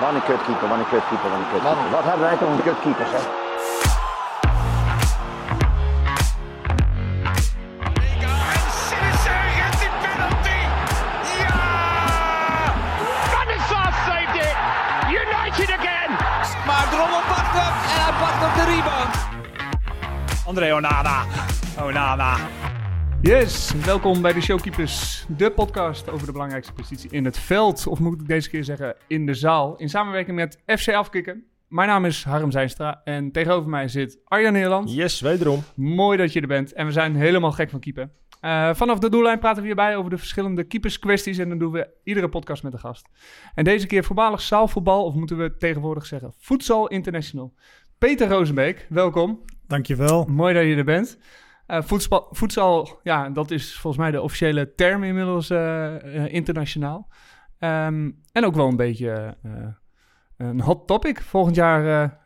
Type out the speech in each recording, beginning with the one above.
Wat een kutkeeper, wat een kutkeeper, wat een kutkeeper. Wat hebben wij toch een kutkeeper, zeg. En Sinister the penalty. Ja! Stanislav saved it. United again. Maar Drommel pakt hem en hij pakt op de rebound. André Onana. Onana. Yes, welkom bij de Showkeepers, de podcast over de belangrijkste positie in het veld. Of moet ik deze keer zeggen, in de zaal. In samenwerking met FC Afkikken. Mijn naam is Harm Zijnstra en tegenover mij zit Arjan Nederland. Yes, wederom. Mooi dat je er bent en we zijn helemaal gek van keeper. Eh, vanaf de doellijn praten we hierbij over de verschillende keeperskwesties en dan doen we iedere podcast met een gast. En deze keer voormalig zaalvoetbal, of moeten we tegenwoordig zeggen Voedsel International. Peter Rozenbeek, welkom. Dankjewel. Mooi dat je er bent. Uh, voedsel, voedsel, ja, dat is volgens mij de officiële term inmiddels uh, uh, internationaal. Um, en ook wel een beetje een hot topic. Volgend jaar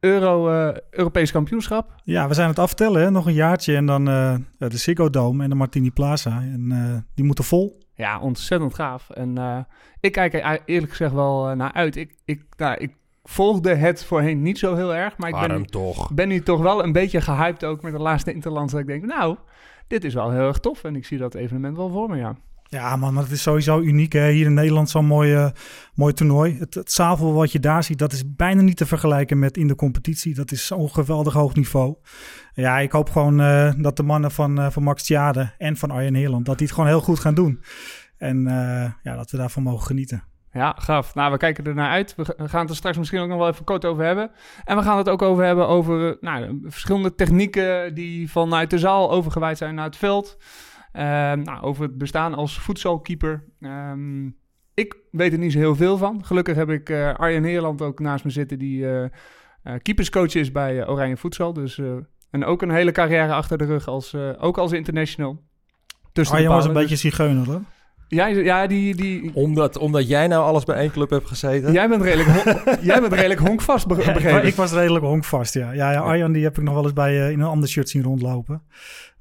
Euro, Europees kampioenschap. Ja, we zijn het aftellen, hè? nog een jaartje en dan de Ziggo Dome en de Martini Plaza. En die moeten vol. Ja, ontzettend gaaf. En ik kijk er eerlijk gezegd wel naar uit. Ik, ik, nou, ik volgde het voorheen niet zo heel erg. Maar ik ben nu, toch. ben nu toch wel een beetje gehyped ook met de laatste Interland. Dat ik denk, nou, dit is wel heel erg tof. En ik zie dat evenement wel voor me, ja. Ja, man, het is sowieso uniek. Hè? Hier in Nederland zo'n mooi, uh, mooi toernooi. Het, het zaalvoetbal wat je daar ziet, dat is bijna niet te vergelijken met in de competitie. Dat is zo'n geweldig hoog niveau. Ja, ik hoop gewoon uh, dat de mannen van, uh, van Max Tjade en van Arjen Heerland, dat die het gewoon heel goed gaan doen. En ja, dat we daarvan mogen genieten. Ja, gaaf. Nou, we kijken er naar uit. We gaan het er straks misschien ook nog wel even kort over hebben. En we gaan het ook over hebben over nou, verschillende technieken die vanuit de zaal overgewaaid zijn naar het veld. Uh, nou, over het bestaan als voedselkeeper. Um, ik weet er niet zo heel veel van. Gelukkig heb ik uh, Arjen Heerland ook naast me zitten, die uh, keeperscoach is bij Oranje Voedsel. Dus, en ook een hele carrière achter de rug, als, ook als international. Arjen was een beetje zigeuner, hoor. Ja, ja die, die... Omdat, omdat jij nou alles bij één club hebt gezeten? Jij bent redelijk, jij bent redelijk honkvast, be ja, ik, ik was redelijk honkvast, ja. Ja, ja Arjan die heb ik nog wel eens bij, uh, in een ander shirt zien rondlopen.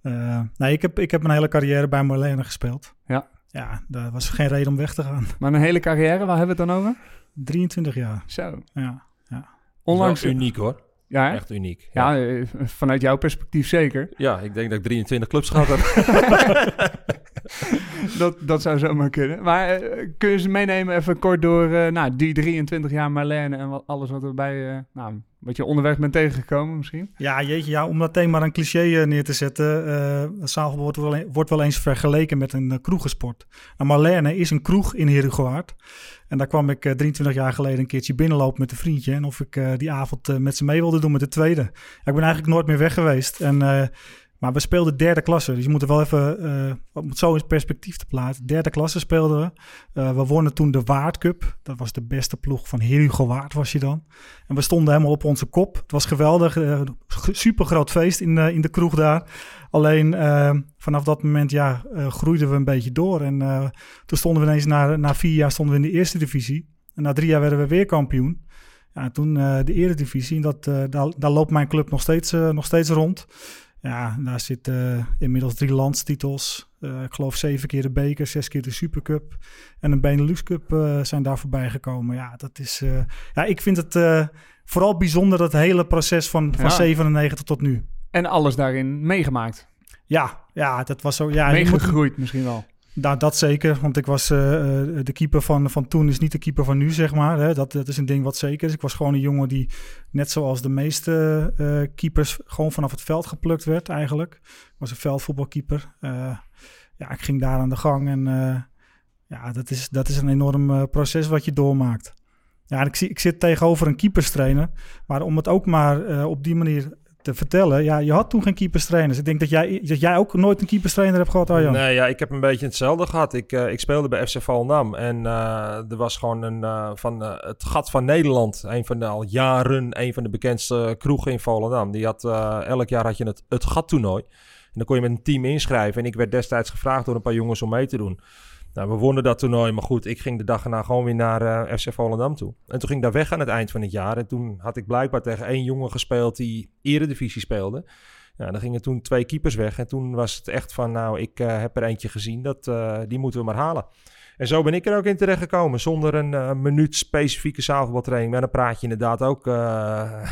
Uh, nee, ik heb, ik heb mijn hele carrière bij Marlene gespeeld. Ja. Ja, daar was geen reden om weg te gaan. Maar een hele carrière, waar hebben we het dan over? 23 jaar. Zo. Ja, ja. Onlangs... uniek hoor. Ja, echt uniek. Ja. ja. vanuit jouw perspectief zeker. Ja, ik denk dat ik 23 clubs gehad heb. dat, dat zou zomaar kunnen. Maar uh, kun je ze meenemen even kort door uh, nou, die 23 jaar Marlene en wat, alles wat erbij, uh, nou, wat je onderweg bent tegengekomen misschien? Ja, jeetje, ja, om meteen maar een cliché neer te zetten. Uh, zaalvoetbal wordt wel, wordt wel eens vergeleken met een kroegensport. Nou, Marlene is een kroeg in Herugewaard. En daar kwam ik uh, 23 jaar geleden een keertje binnenlopen met een vriendje. En of ik die avond met ze mee wilde doen met de tweede. Ja, ik ben eigenlijk nooit meer weg geweest. En, maar we speelden derde klasse. Dus je moet er wel even, om het zo in perspectief te plaatsen. Derde klasse speelden we. we wonnen toen de Waard Cup. Dat was de beste ploeg van Herugo Waard was je dan. En we stonden helemaal op onze kop. Het was geweldig. super groot feest in, in de kroeg daar. Alleen uh, vanaf dat moment ja, uh, groeiden we een beetje door. En uh, toen stonden we ineens na, na vier jaar stonden we in de eerste divisie. En na drie jaar werden we weer kampioen. Ja, toen de eredivisie. En dat, daar, daar loopt mijn club nog steeds, nog steeds rond. Ja, daar zitten inmiddels drie landstitels. ik geloof zeven keer de beker, zes keer de Supercup. En een Benelux Cup zijn daar voorbij gekomen. Ja, dat is, ja ik vind het vooral bijzonder dat hele proces van, van ja. 97 tot nu. En alles daarin meegemaakt. Ja, ja, dat was zo. Ja, Meegegroeid misschien wel. Nou, dat zeker, want ik was uh, de keeper van, van toen is niet de keeper van nu, zeg maar. Hè. Dat, dat is een ding wat zeker is. Ik was gewoon een jongen die, net zoals de meeste uh, keepers, gewoon vanaf het veld geplukt werd eigenlijk. Ik was een veldvoetbalkeeper. Ja, ik ging daar aan de gang en ja, dat is, dat is een enorm proces wat je doormaakt. Ja, ik, ik zit tegenover een keeperstrainer, maar om het ook maar op die manier te vertellen. Ja, je had toen geen keeperstrainers. Ik denk dat jij, dat jij ook nooit een keeperstrainer hebt gehad, Arjan. Nee, ja, ik heb een beetje hetzelfde gehad. Ik, uh, ik speelde bij FC Volendam en uh, er was gewoon een uh, van het gat van Nederland, een van de al jaren, een van de bekendste kroegen in Volendam. Die had elk jaar had je het, het gat toernooi. En dan kon je met een team inschrijven. En ik werd destijds gevraagd door een paar jongens om mee te doen. Nou, we wonnen dat toernooi, maar goed, ik ging de dag erna gewoon weer naar uh, FC Volendam toe. En toen ging ik daar weg aan het eind van het jaar. En toen had ik blijkbaar tegen één jongen gespeeld die eredivisie speelde. Ja, dan gingen toen twee keepers weg. En toen was het echt van, nou, ik uh, heb er eentje gezien, dat, uh, die moeten we maar halen. En zo ben ik er ook in terechtgekomen. Zonder een eh, minuut specifieke zaalvoetbaltraining. Maar dan praat je inderdaad ook, eh,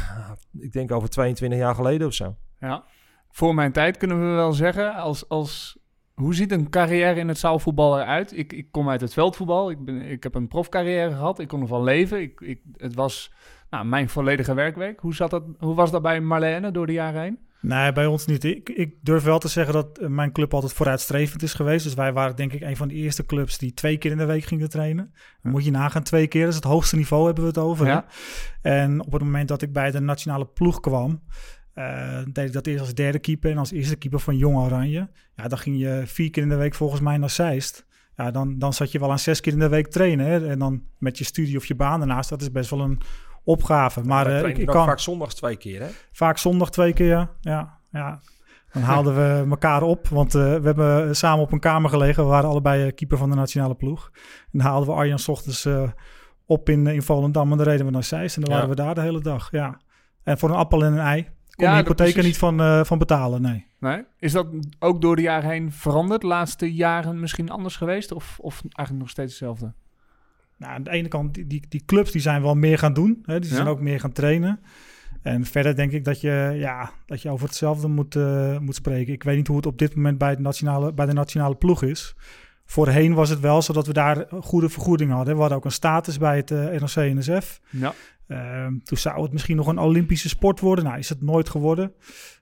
ik denk over 22 jaar geleden of zo. Ja. Voor mijn tijd kunnen we wel zeggen, als, als, hoe ziet een carrière in het zaalvoetbal eruit? Ik, ik kom uit het veldvoetbal, ik, ben, ik heb een profcarrière gehad, ik kon ervan leven. Ik, ik, het was nou, mijn volledige werkweek. Hoe, zat dat, hoe was dat bij Marlene door de jaren heen? Nee, bij ons niet. Ik, ik durf wel te zeggen dat eh, mijn club altijd vooruitstrevend is geweest. Dus wij waren denk ik een van de eerste clubs die twee keer in de week gingen trainen. Dan moet je nagaan, twee keer. Dat is het hoogste niveau hebben we het over. Ja. En op het moment dat ik bij de nationale ploeg kwam... eh, deed ik dat eerst als derde keeper en als eerste keeper van Jong Oranje. Ja, dan ging je vier keer in de week volgens mij naar Zeist. Ja, dan, dan zat je wel aan zes keer in de week trainen. Hè? En dan met je studie of je baan daarnaast. Dat is best wel een opgave. Maar We eh, ik, kan vaak zondags twee keer, hè? vaak zondag twee keer. Ja, ja. Dan haalden we elkaar op, want eh, we hebben samen op een kamer gelegen. We waren allebei keeper van de nationale ploeg. En dan haalden we Arjan 's ochtends op in, in Volendam en dan reden we naar Zeist. En dan Ja. waren we daar de hele dag, ja. En voor een appel en een ei kon Ja, hypotheek er niet van, eh, van betalen, nee. Nee? Is dat ook door de jaren heen veranderd? De laatste jaren misschien anders geweest? Of, of eigenlijk nog steeds hetzelfde? Nou, aan de ene kant, die, die, die clubs die zijn wel meer gaan doen. Hè? Die zijn Ja. ook meer gaan trainen. En verder denk ik dat je, ja, dat je over hetzelfde moet, eh, moet spreken. Ik weet niet hoe het op dit moment bij, het nationale, bij de nationale ploeg is. Voorheen was het wel zo dat we daar goede vergoeding hadden. We hadden ook een status bij het eh NOC-NSF. Ja. Ehm, toen zou het misschien nog een Olympische sport worden. Nou, is het nooit geworden.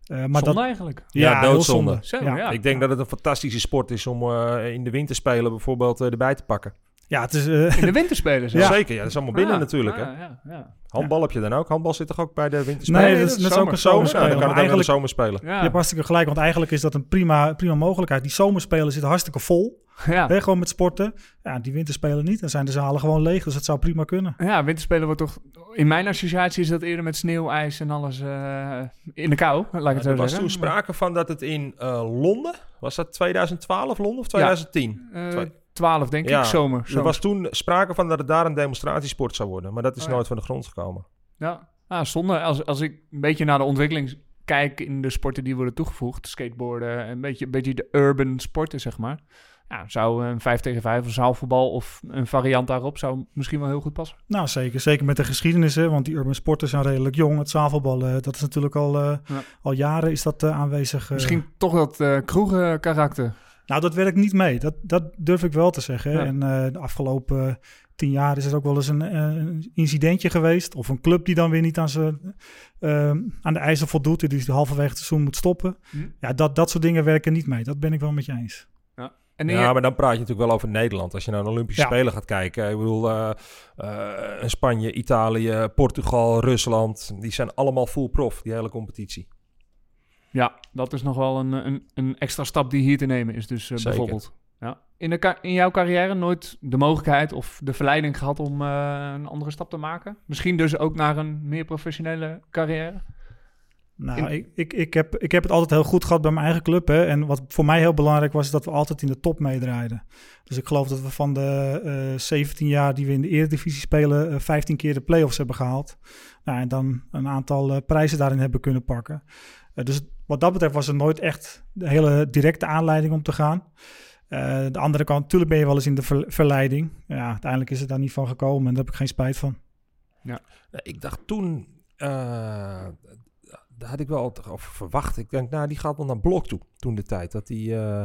Eh, maar Zonde dat, eigenlijk. Ja, doodzonde. Zo, Ja. ja. ik denk dat het een fantastische sport is om eh, in de winterspelen bijvoorbeeld eh, erbij te pakken. Ja, het is... eh, In de winterspelen Ja. Zeker, ja, dat is allemaal binnen Ah, natuurlijk. ah, hè? Ja, ja. Handbal heb je dan ook? Handbal zit toch ook bij de winterspelen? nee, dat, is, is dat is ook een zomer. zomer, zomerspelen. ja, dan kan het ook in de eigenlijk, zomer spelen. Ja. je hebt hartstikke gelijk, want eigenlijk is dat een prima, prima mogelijkheid. Die zomerspelen zitten hartstikke vol. Ja. Hè, gewoon met sporten. Ja, die winterspelen niet. Dan zijn de zalen gewoon leeg. Dus dat zou prima kunnen. ja, winterspelen wordt toch... In mijn associatie is dat eerder met sneeuw, ijs en alles eh, in de kou, laat ik het zo er was toen sprake van dat het in eh, Londen, was dat 2012 Londen of 2010? Eh, Twee- 12 denk Ja, ik, zomer. Er zomer. was toen sprake van dat het daar een demonstratiesport zou worden, maar dat is Oh ja. nooit van de grond gekomen. Ja, ah, zonde. Als, als ik een beetje naar de ontwikkeling kijk in de sporten die worden toegevoegd, skateboarden, een beetje, een beetje de urban sporten, zeg maar. Ja, zou een 5 tegen 5 of zaalvoetbal of een variant daarop zou misschien wel heel goed passen. Nou, zeker. Zeker met de geschiedenis. Hè, want die urban sporten zijn redelijk jong. Het zaalvoetbal, eh, dat is natuurlijk al, eh, Ja. al jaren is dat eh, aanwezig. Misschien toch dat eh kroegen karakter. Nou, dat werkt niet mee. Dat, dat durf ik wel te zeggen. Ja. En eh, de afgelopen tien jaar is er ook wel eens een, eh, een incidentje geweest. Of een club die dan weer niet aan, zijn, aan de eisen voldoet. Die dus halverwege het seizoen moet stoppen. Hm. Ja, dat, dat soort dingen werken niet mee. Dat ben ik wel met je eens. En Ja, maar dan praat je natuurlijk wel over Nederland. Als je naar de Olympische Ja. Spelen gaat kijken. Ik bedoel, eh, eh, Spanje, Italië, Portugal, Rusland. Die zijn allemaal full prof, die hele competitie. Ja, dat is nog wel een, een, een extra stap die hier te nemen is, dus eh, bijvoorbeeld. Ja. In, de in jouw carrière nooit de mogelijkheid of de verleiding gehad om een andere stap te maken? Misschien dus ook naar een meer professionele carrière? Nou, In- ik, ik, ik, heb, ik heb het altijd heel goed gehad bij mijn eigen club. Hè. En wat voor mij heel belangrijk was, is dat we altijd in de top meedraaiden. Dus ik geloof dat we van de eh 17 jaar die we in de Eredivisie spelen, eh 15 keer de play-offs hebben gehaald. Nou, en dan een aantal eh, prijzen daarin hebben kunnen pakken. Eh, dus wat dat betreft was er nooit echt de hele directe aanleiding om te gaan. Eh, de andere kant, natuurlijk ben je wel eens in de ver- verleiding. Ja, uiteindelijk is het daar niet van gekomen en daar heb ik geen spijt van. Nou, Ik dacht toen, eh, daar had ik wel over verwacht. Ik denk, nou, die gaat wel naar Blok toe, toen de tijd. Dat die eh,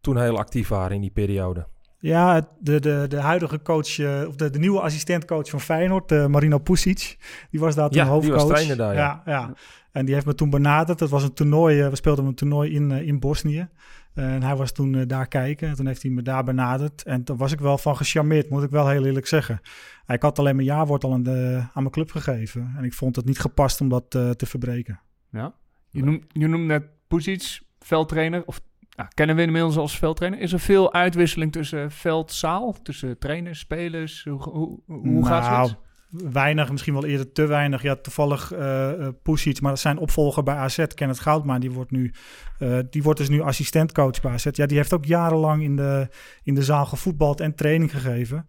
toen heel actief waren in die periode. Ja, de, de, de huidige coach, eh, of de, de nieuwe assistentcoach van Feyenoord, eh, Marino Pusic, die was daar toen Ja, die hoofdcoach. was trainer daar, ja. ja, ja. En die heeft me toen benaderd. Dat was een toernooi, we speelden een toernooi in, in Bosnië. En hij was toen eh, daar kijken. En toen heeft hij me daar benaderd. En toen was ik wel van gecharmeerd, moet ik wel heel eerlijk zeggen. Ik had alleen mijn jaarwoord al aan, de, aan mijn club gegeven. En ik vond het niet gepast om dat eh, te verbreken. Ja. Je noemt, je noemt net Pusic, veldtrainer, of nou, kennen we inmiddels als veldtrainer. Is er veel uitwisseling tussen veld, zaal, tussen trainers, spelers? Hoe, hoe, hoe gaat het? Weinig, misschien wel eerder te weinig. Ja, toevallig uh, Pusic, maar zijn opvolger bij AZ, Kenneth Goudman, die wordt, nu, eh, die wordt dus nu assistentcoach bij AZ. Ja, die heeft ook jarenlang in de, in de zaal gevoetbald en training gegeven.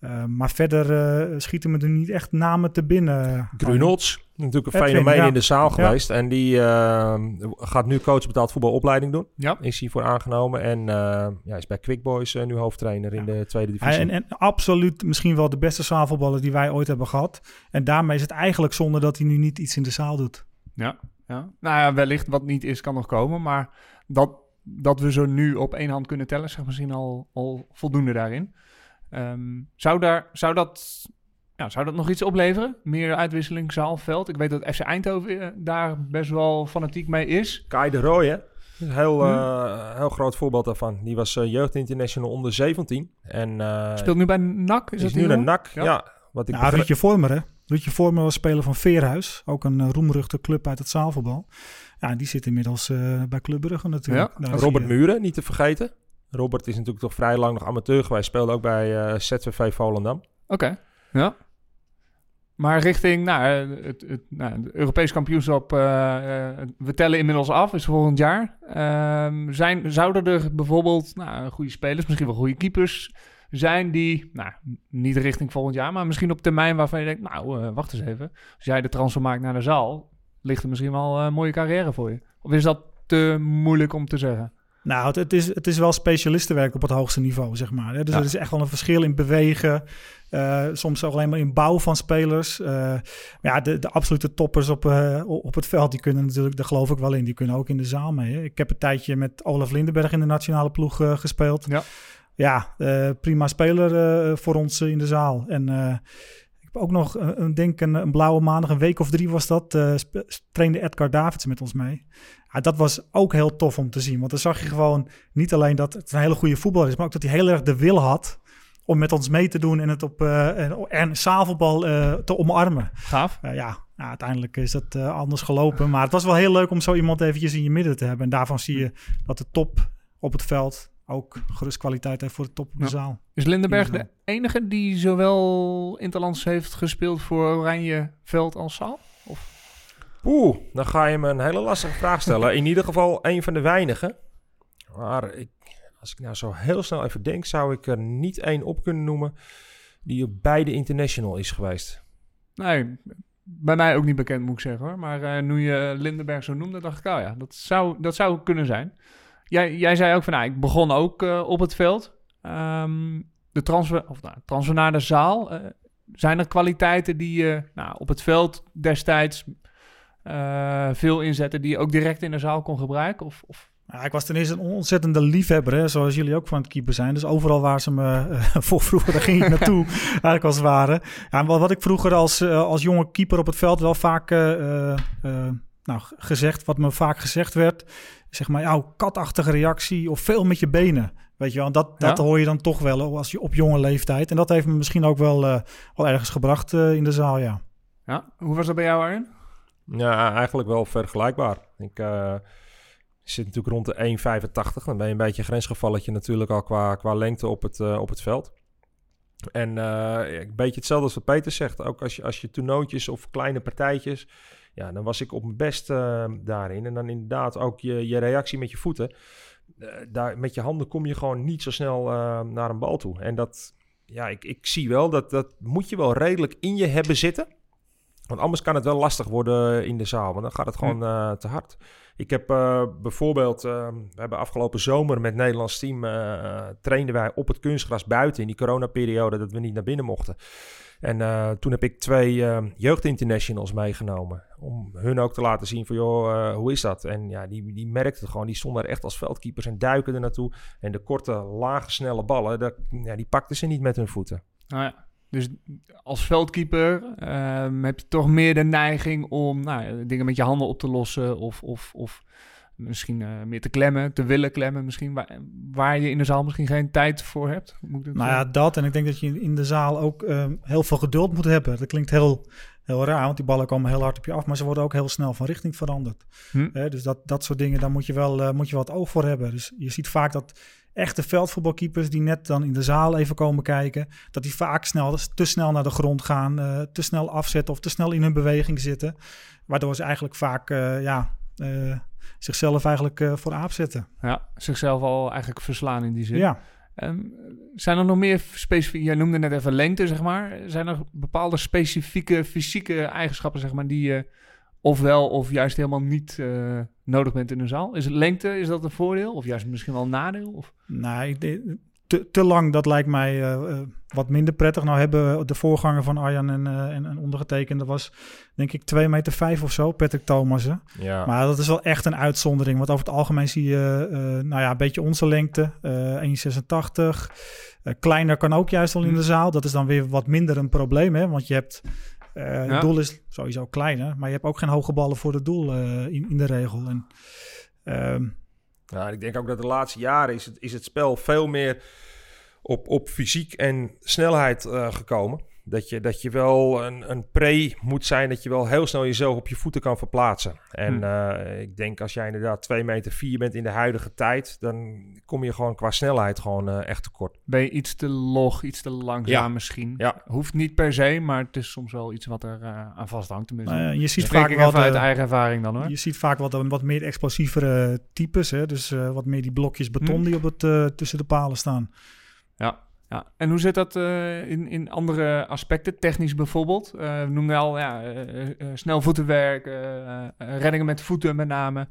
Uh, maar verder uh, schieten me er niet echt namen te binnen. Grunolds, natuurlijk een Edwin, fenomeen ja. in de zaal geweest. Ja. En die uh, gaat nu coach betaald voetbalopleiding doen. Ja. Is hij voor aangenomen. En ja, is bij Quick Boys nu hoofdtrainer in de tweede divisie. En, en, absoluut misschien wel de beste zaalvoetballer die wij ooit hebben gehad. En daarmee is het eigenlijk zonde dat hij nu niet iets in de zaal doet. Ja, ja. nou ja, wellicht wat niet is kan nog komen. Maar dat, dat we zo nu op één hand kunnen tellen, zeg misschien al, al voldoende daarin. Um, zou, daar, zou, dat, ja, zou dat nog iets opleveren? Meer uitwisseling zaalveld? Ik weet dat FC Eindhoven eh, daar best wel fanatiek mee is. Kai de Rooij, Heel, hmm. uh, heel groot voorbeeld daarvan. Die was uh, jeugd international onder 17. En, uh, Speelt nu bij NAC? Is, is nu een NAC, ja. ja. wat ik ja, Ruudje Vormer, hè? Ruudje Vormer was speler van Veerhuis. Ook een roemruchte club uit het zaalvoetbal. Ja, die zit inmiddels bij Club Brugge natuurlijk. Ja. Robert Muren, niet te vergeten. Robert is natuurlijk toch vrij lang nog amateur geweest. Speelde ook bij uh, ZVV Volendam. Oké, ja. Maar richting nou, het, het, nou, Europees kampioenschap, uh, we tellen inmiddels af, is volgend jaar. Uh, zijn, zouden er bijvoorbeeld nou, goede spelers, misschien wel goede keepers zijn die, nou, niet richting volgend jaar, maar misschien op termijn waarvan je denkt, nou, wacht eens even. Als jij de transfer maakt naar de zaal, ligt er misschien wel een mooie carrière voor je. Of is dat te moeilijk om te zeggen? Nou, het, het, is, het is wel specialistenwerk op het hoogste niveau, zeg maar. Dus er is echt wel een verschil in bewegen. Uh, soms ook alleen maar in bouw van spelers. Uh, ja, de, de absolute toppers op, uh, op het veld, die kunnen natuurlijk, daar geloof ik wel in, die kunnen ook in de zaal mee. Hè. Ik heb een tijdje met Olaf Lindenberg in de nationale ploeg gespeeld. Ja, ja prima speler voor ons in de zaal. En ook nog, een, denk een, een blauwe maandag, een week of drie was dat, trainde Edgar Davids met ons mee. Ja, dat was ook heel tof om te zien. Want dan zag je gewoon niet alleen dat het een hele goede voetballer is, maar ook dat hij heel erg de wil had om met ons mee te doen en het op uh, en, en zaalvoetbal uh, te omarmen. Gaaf. Uh, ja, ja, uiteindelijk is dat anders gelopen. Maar het was wel heel leuk om zo iemand eventjes in je midden te hebben. En daarvan zie je dat de top op het veld ook gerust kwaliteit heeft voor de top op de ja. zaal. Is Lindenberg de enige die zowel Interlands heeft gespeeld voor Oranje Veld als zaal? Of? Oeh, dan ga je me een hele lastige vraag stellen. In ieder geval een van de weinigen. Maar ik, als ik nou zo heel snel even denk, zou ik er niet één op kunnen noemen die op beide international is geweest. Nee, bij mij ook niet bekend moet ik zeggen hoor. Maar uh, nu je Lindenberg zo noemde, dacht ik, oh ja, dat zou, dat zou kunnen zijn. Jij, jij zei ook van, nou, ik begon ook uh, op het veld. Um, de transfer, of nou, transfer naar de zaal. Uh, zijn er kwaliteiten die je nou, op het veld destijds uh, veel inzetten die je ook direct in de zaal kon gebruiken? Of, of? Ja, ik was ten eerste een ontzettende liefhebber, hè, zoals jullie ook van het keeper zijn. Dus overal waar ze me uh, voor vroeger, daar ging ik naartoe, eigenlijk als het ware. Ja, wat, wat ik vroeger als, als jonge keeper op het veld wel vaak nou, gezegd, wat me vaak gezegd werd, zeg maar, jouw katachtige reactie of veel met je benen. Weet je wel, dat, dat ja? hoor je dan toch wel als je op jonge leeftijd. En dat heeft me misschien ook wel, wel ergens gebracht in de zaal, ja. Ja, hoe was dat bij jou, Arjen? Ja, eigenlijk wel vergelijkbaar. Ik uh, zit natuurlijk rond de 1,85. Dan ben je een beetje een grensgevalletje natuurlijk al qua, qua lengte op het, uh, op het veld. En uh, een beetje hetzelfde als wat Peter zegt. Ook als je, als je toernooitjes of kleine partijtjes... Ja, dan was ik op mijn best daarin. En dan inderdaad ook je, je reactie met je voeten. daar, met je handen kom je gewoon niet zo snel naar een bal toe. En dat, ja, ik, ik zie wel dat dat moet je wel redelijk in je hebben zitten. Want anders kan het wel lastig worden in de zaal, want dan gaat het gewoon uh, te hard. Ik heb uh, bijvoorbeeld, uh, we hebben afgelopen zomer met het Nederlands team trainden wij op het kunstgras buiten in die coronaperiode dat we niet naar binnen mochten. En toen heb ik twee jeugdinternationals meegenomen. Om hun ook te laten zien van, joh, hoe is dat? En ja, die, die merkten het gewoon. Die stonden er echt als veldkeepers en duiken er naartoe. En de korte, lage, snelle ballen, dat, ja, die pakten ze niet met hun voeten. Nou ja. Dus als veldkeeper um, heb je toch meer de neiging om nou, dingen met je handen op te lossen. Of, of, of misschien uh, meer te klemmen, te willen klemmen. Misschien waar, waar, je in de zaal misschien geen tijd voor hebt. Moet nou ja, dat. En ik denk dat je in de zaal ook um, heel veel geduld moet hebben. Dat klinkt heel, heel raar, want die ballen komen heel hard op je af. Maar ze worden ook heel snel van richting veranderd. Hm. Dus dat, dat soort dingen, daar moet je wel uh, moet je wat oog voor hebben. Dus je ziet vaak dat echte veldvoetbalkeepers die net dan in de zaal even komen kijken, dat die vaak snel, te snel naar de grond gaan, uh, te snel afzetten of te snel in hun beweging zitten. Waardoor ze eigenlijk vaak uh, ja, uh, zichzelf eigenlijk voor aap zetten. Ja, zichzelf al eigenlijk verslaan in die zin. Ja. Ehm, zijn er nog meer specifieke... Jij noemde net even lengte, zeg maar. Zijn er bepaalde specifieke fysieke eigenschappen, zeg maar, die je ofwel of juist helemaal niet eh, nodig bent in een zaal? Is het lengte, is dat een voordeel? Of juist misschien wel een nadeel? Of? Nee, de- te, te lang, dat lijkt mij eh, eh, wat minder prettig. Nou hebben de voorganger van Arjan en, eh, en, en ondergetekende was, denk ik, 2 meter vijf of zo, Patrick Thomassen. Ja. Maar dat is wel echt een uitzondering. Want over het algemeen zie je, eh, nou ja, een beetje onze lengte, eh 1,86. Eh, kleiner kan ook juist al in de zaal. Dat is dan weer wat minder een probleem, hè? Want je hebt, eh, Ja. het doel is sowieso kleiner, maar je hebt ook geen hoge ballen voor het doel eh, in, in de regel. En, ehm, Nou, ik denk ook dat de laatste jaren is het, is het spel veel meer op, op fysiek en snelheid eh, gekomen. Dat je, dat je wel een, een pre moet zijn, dat je wel heel snel jezelf op je voeten kan verplaatsen. En Hm. eh, ik denk als jij inderdaad 2 meter 4 bent in de huidige tijd, dan kom je gewoon qua snelheid gewoon eh, echt tekort. Ben je iets te log, iets te langzaam Ja. misschien? Ja. Hoeft niet per se, maar het is soms wel iets wat er eh, aan vasthangt. Tenminste, nou je ziet vaak even uit eigen ervaring dan hoor. Je ziet vaak wat, wat meer explosievere types. Hè? Dus eh, wat meer die blokjes beton Hm. die op het, tussen de palen staan. Ja. En hoe zit dat eh, in, in andere aspecten, technisch bijvoorbeeld? Eh we noemden al eh, snel voetenwerk, reddingen met voeten met name.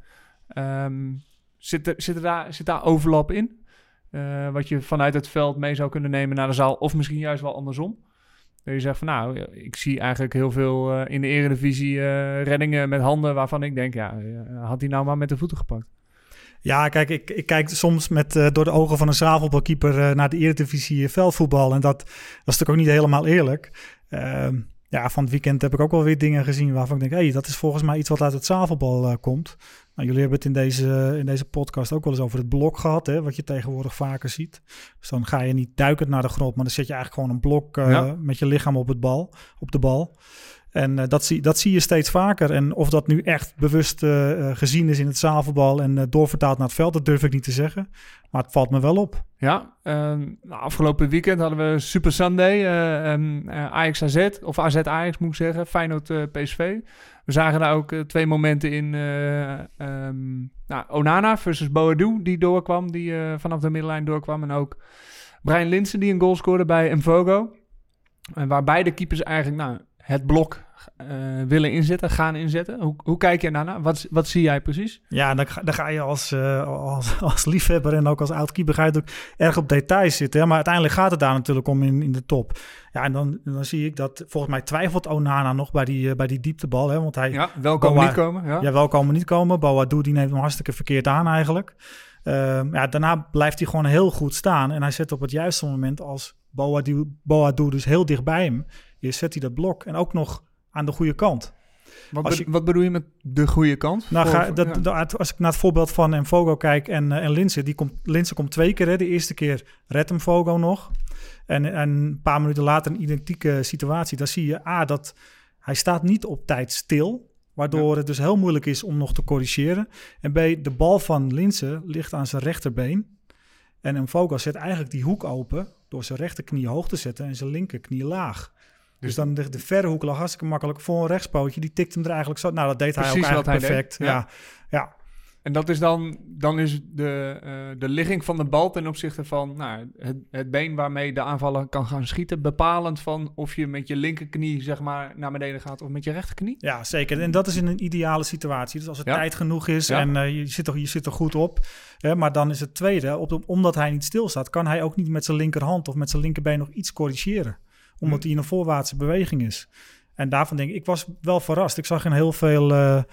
Ehm, zit, er, zit, er daar, zit daar overlap in? Wat je vanuit het veld mee zou kunnen nemen naar de zaal, of misschien juist wel andersom? Dat je zegt van nou, ik zie eigenlijk heel veel in de eredivisie reddingen met handen waarvan ik denk, ja, had hij nou maar met de voeten gepakt? Ja, kijk, ik, ik kijk soms met, eh, door de ogen van een zaalvoetbalkeeper eh, naar de Eredivisie eh, veldvoetbal. En dat, dat is natuurlijk ook niet helemaal eerlijk. Ehm, ja, van het weekend heb ik ook wel weer dingen gezien waarvan ik denk... hé, hey, dat is volgens mij iets wat uit het zaalvoetbal komt. Nou, jullie hebben het in deze, in deze podcast ook wel eens over het blok gehad... Hè, wat je tegenwoordig vaker ziet. Dus dan ga je niet duikend naar de grond... maar dan zet je eigenlijk gewoon een blok Ja. met je lichaam op, het bal, op de bal... En eh, dat, zie, dat zie je steeds vaker. En of dat nu echt bewust eh, eh, gezien is in het zaalvoetbal en eh, doorvertaald naar het veld, dat durf ik niet te zeggen. Maar het valt me wel op. Ja, ehm, nou, afgelopen weekend hadden we Super Sunday, eh, Ajax AZ, of AZ Ajax moet ik zeggen, Feyenoord PSV. We zagen daar ook twee momenten in, eh, ehm, nou, Onana versus Boadu, die doorkwam, die vanaf de middenlijn doorkwam. En ook Brian Linsen, die een goal scoorde bij Mvogo. En waar beide keepers eigenlijk nou, het blok eh, willen inzetten, gaan inzetten. Hoe, hoe kijk je daarna? Wat, wat zie jij precies? Ja, dan ga, dan ga je als, eh, als, als liefhebber en ook als oud-keeper ga je ook erg op details zitten. Hè? Maar uiteindelijk gaat het daar natuurlijk om in, in de top. Ja, en dan, dan zie ik dat volgens mij twijfelt Onana nog bij die, eh, bij die dieptebal. Hè? Want hij, Ja, welkom Boa- niet komen. Ja. Ja, wel komen niet komen. Boadu die neemt hem hartstikke verkeerd aan eigenlijk. Ehm, ja, daarna blijft hij gewoon heel goed staan. En hij zet op het juiste moment als Boadu, Boadu dus heel dicht bij hem is, zet hij dat blok. En ook nog aan de goede kant. Wat, je- wat bedoel je met de goede kant? Nou, ga, dat, ja. dat- als ik naar het voorbeeld van Mfogo kijk en, eh, en Linse, die komt, Linse komt twee keer. Hè. De eerste keer redt hem Fogo nog. En, en een paar minuten later een identieke situatie. Dan zie je A, dat hij staat niet op tijd stil. Waardoor het dus heel moeilijk is om nog te corrigeren. En B, de bal van Linse ligt aan zijn rechterbeen. En Mfogo zet eigenlijk die hoek open door zijn rechterknie hoog te zetten en zijn linkerknie laag. Dus dan de, de verre hoek lag hartstikke makkelijk voor een rechtspootje. Die tikt hem er eigenlijk zo. Nou, dat deed hij ook eigenlijk hij perfect. ja. Ja, ja. En dat is dan, dan is de, eh, de ligging van de bal ten opzichte van nou, het, het been waarmee de aanvaller kan gaan schieten, bepalend van of je met je linkerknie zeg maar naar beneden gaat of met je rechterknie. Ja, zeker. En dat is in een ideale situatie. Dus als het Ja. tijd genoeg is Ja. en eh, je, zit er, je zit er goed op. Hè, maar dan is het tweede, op omdat hij niet stilstaat, kan hij ook niet met zijn linkerhand of met zijn linkerbeen nog iets corrigeren. Omdat hij in een voorwaartse beweging is. En daarvan denk ik, ik was wel verrast. Ik zag in heel veel, eh,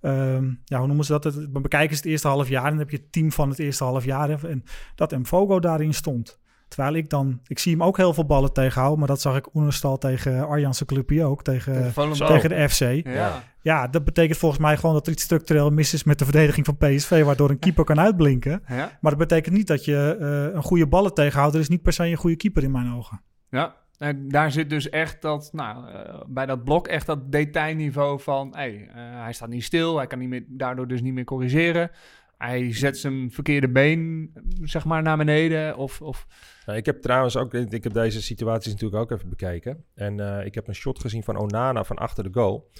ehm, ja, hoe noemen ze dat? Het, we bekijken het eerste half jaar en dan heb je het team van het eerste half jaar. En dat Mfogo daarin stond. Terwijl ik dan, ik zie hem ook heel veel ballen tegenhouden, maar dat zag ik Oenerstal tegen Arjanse clubje ook, tegen, Tegen de FC. Ja. Ja, dat betekent volgens mij gewoon dat er iets structureel mis is met de verdediging van PSV, waardoor een keeper kan uitblinken. Ja. Maar dat betekent niet dat je eh, een goede ballen tegenhoudt. Er is niet per se een goede keeper in mijn ogen. ja. En daar zit dus echt dat, nou, eh, bij dat blok echt dat detailniveau van, hey, eh, hij staat niet stil, hij kan niet meer, daardoor dus niet meer corrigeren. Hij zet zijn verkeerde been, zeg maar, naar beneden. Of, of Nou, ik heb trouwens ook, ik heb deze situaties natuurlijk ook even bekeken. En eh, ik heb een shot gezien van Onana van achter de goal.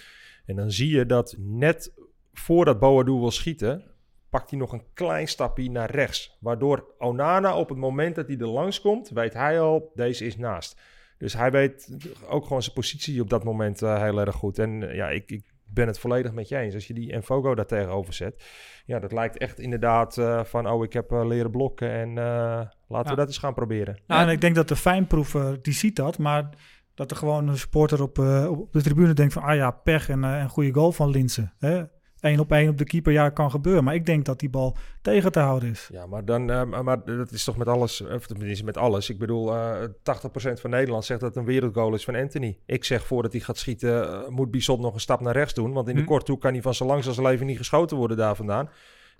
En dan zie je dat net voordat Boadu wil schieten, pakt hij nog een klein stapje naar rechts. Waardoor Onana op het moment dat hij er langs komt, weet hij al, deze is naast. Dus hij weet ook gewoon zijn positie op dat moment eh, heel erg goed. En eh, ja, ik, ik ben het volledig met je eens. Als je die Enfogo daar tegenover zet, ja, dat lijkt echt inderdaad eh, van, oh, ik heb leren blokken en eh, laten Ja. we dat eens gaan proberen. Ja, en ik denk dat de fijnproever, die ziet dat, maar dat er gewoon een supporter op, eh, op de tribune denkt van, ah ja, pech en een goede goal van Linsen. Hè? Eén op één op de keeper, ja, kan gebeuren. Maar ik denk dat die bal tegen te houden is. Ja, maar, dan, eh, maar- dat is toch met alles, of tenminste met alles. Ik bedoel, eh 80% van Nederland zegt dat het een wereldgoal is van Anthony. Ik zeg voordat hij gaat schieten, eh, moet Bizot nog een stap naar rechts doen. Want in de Hm. korthoek kan hij van zo lang als zijn leven niet geschoten worden daar vandaan.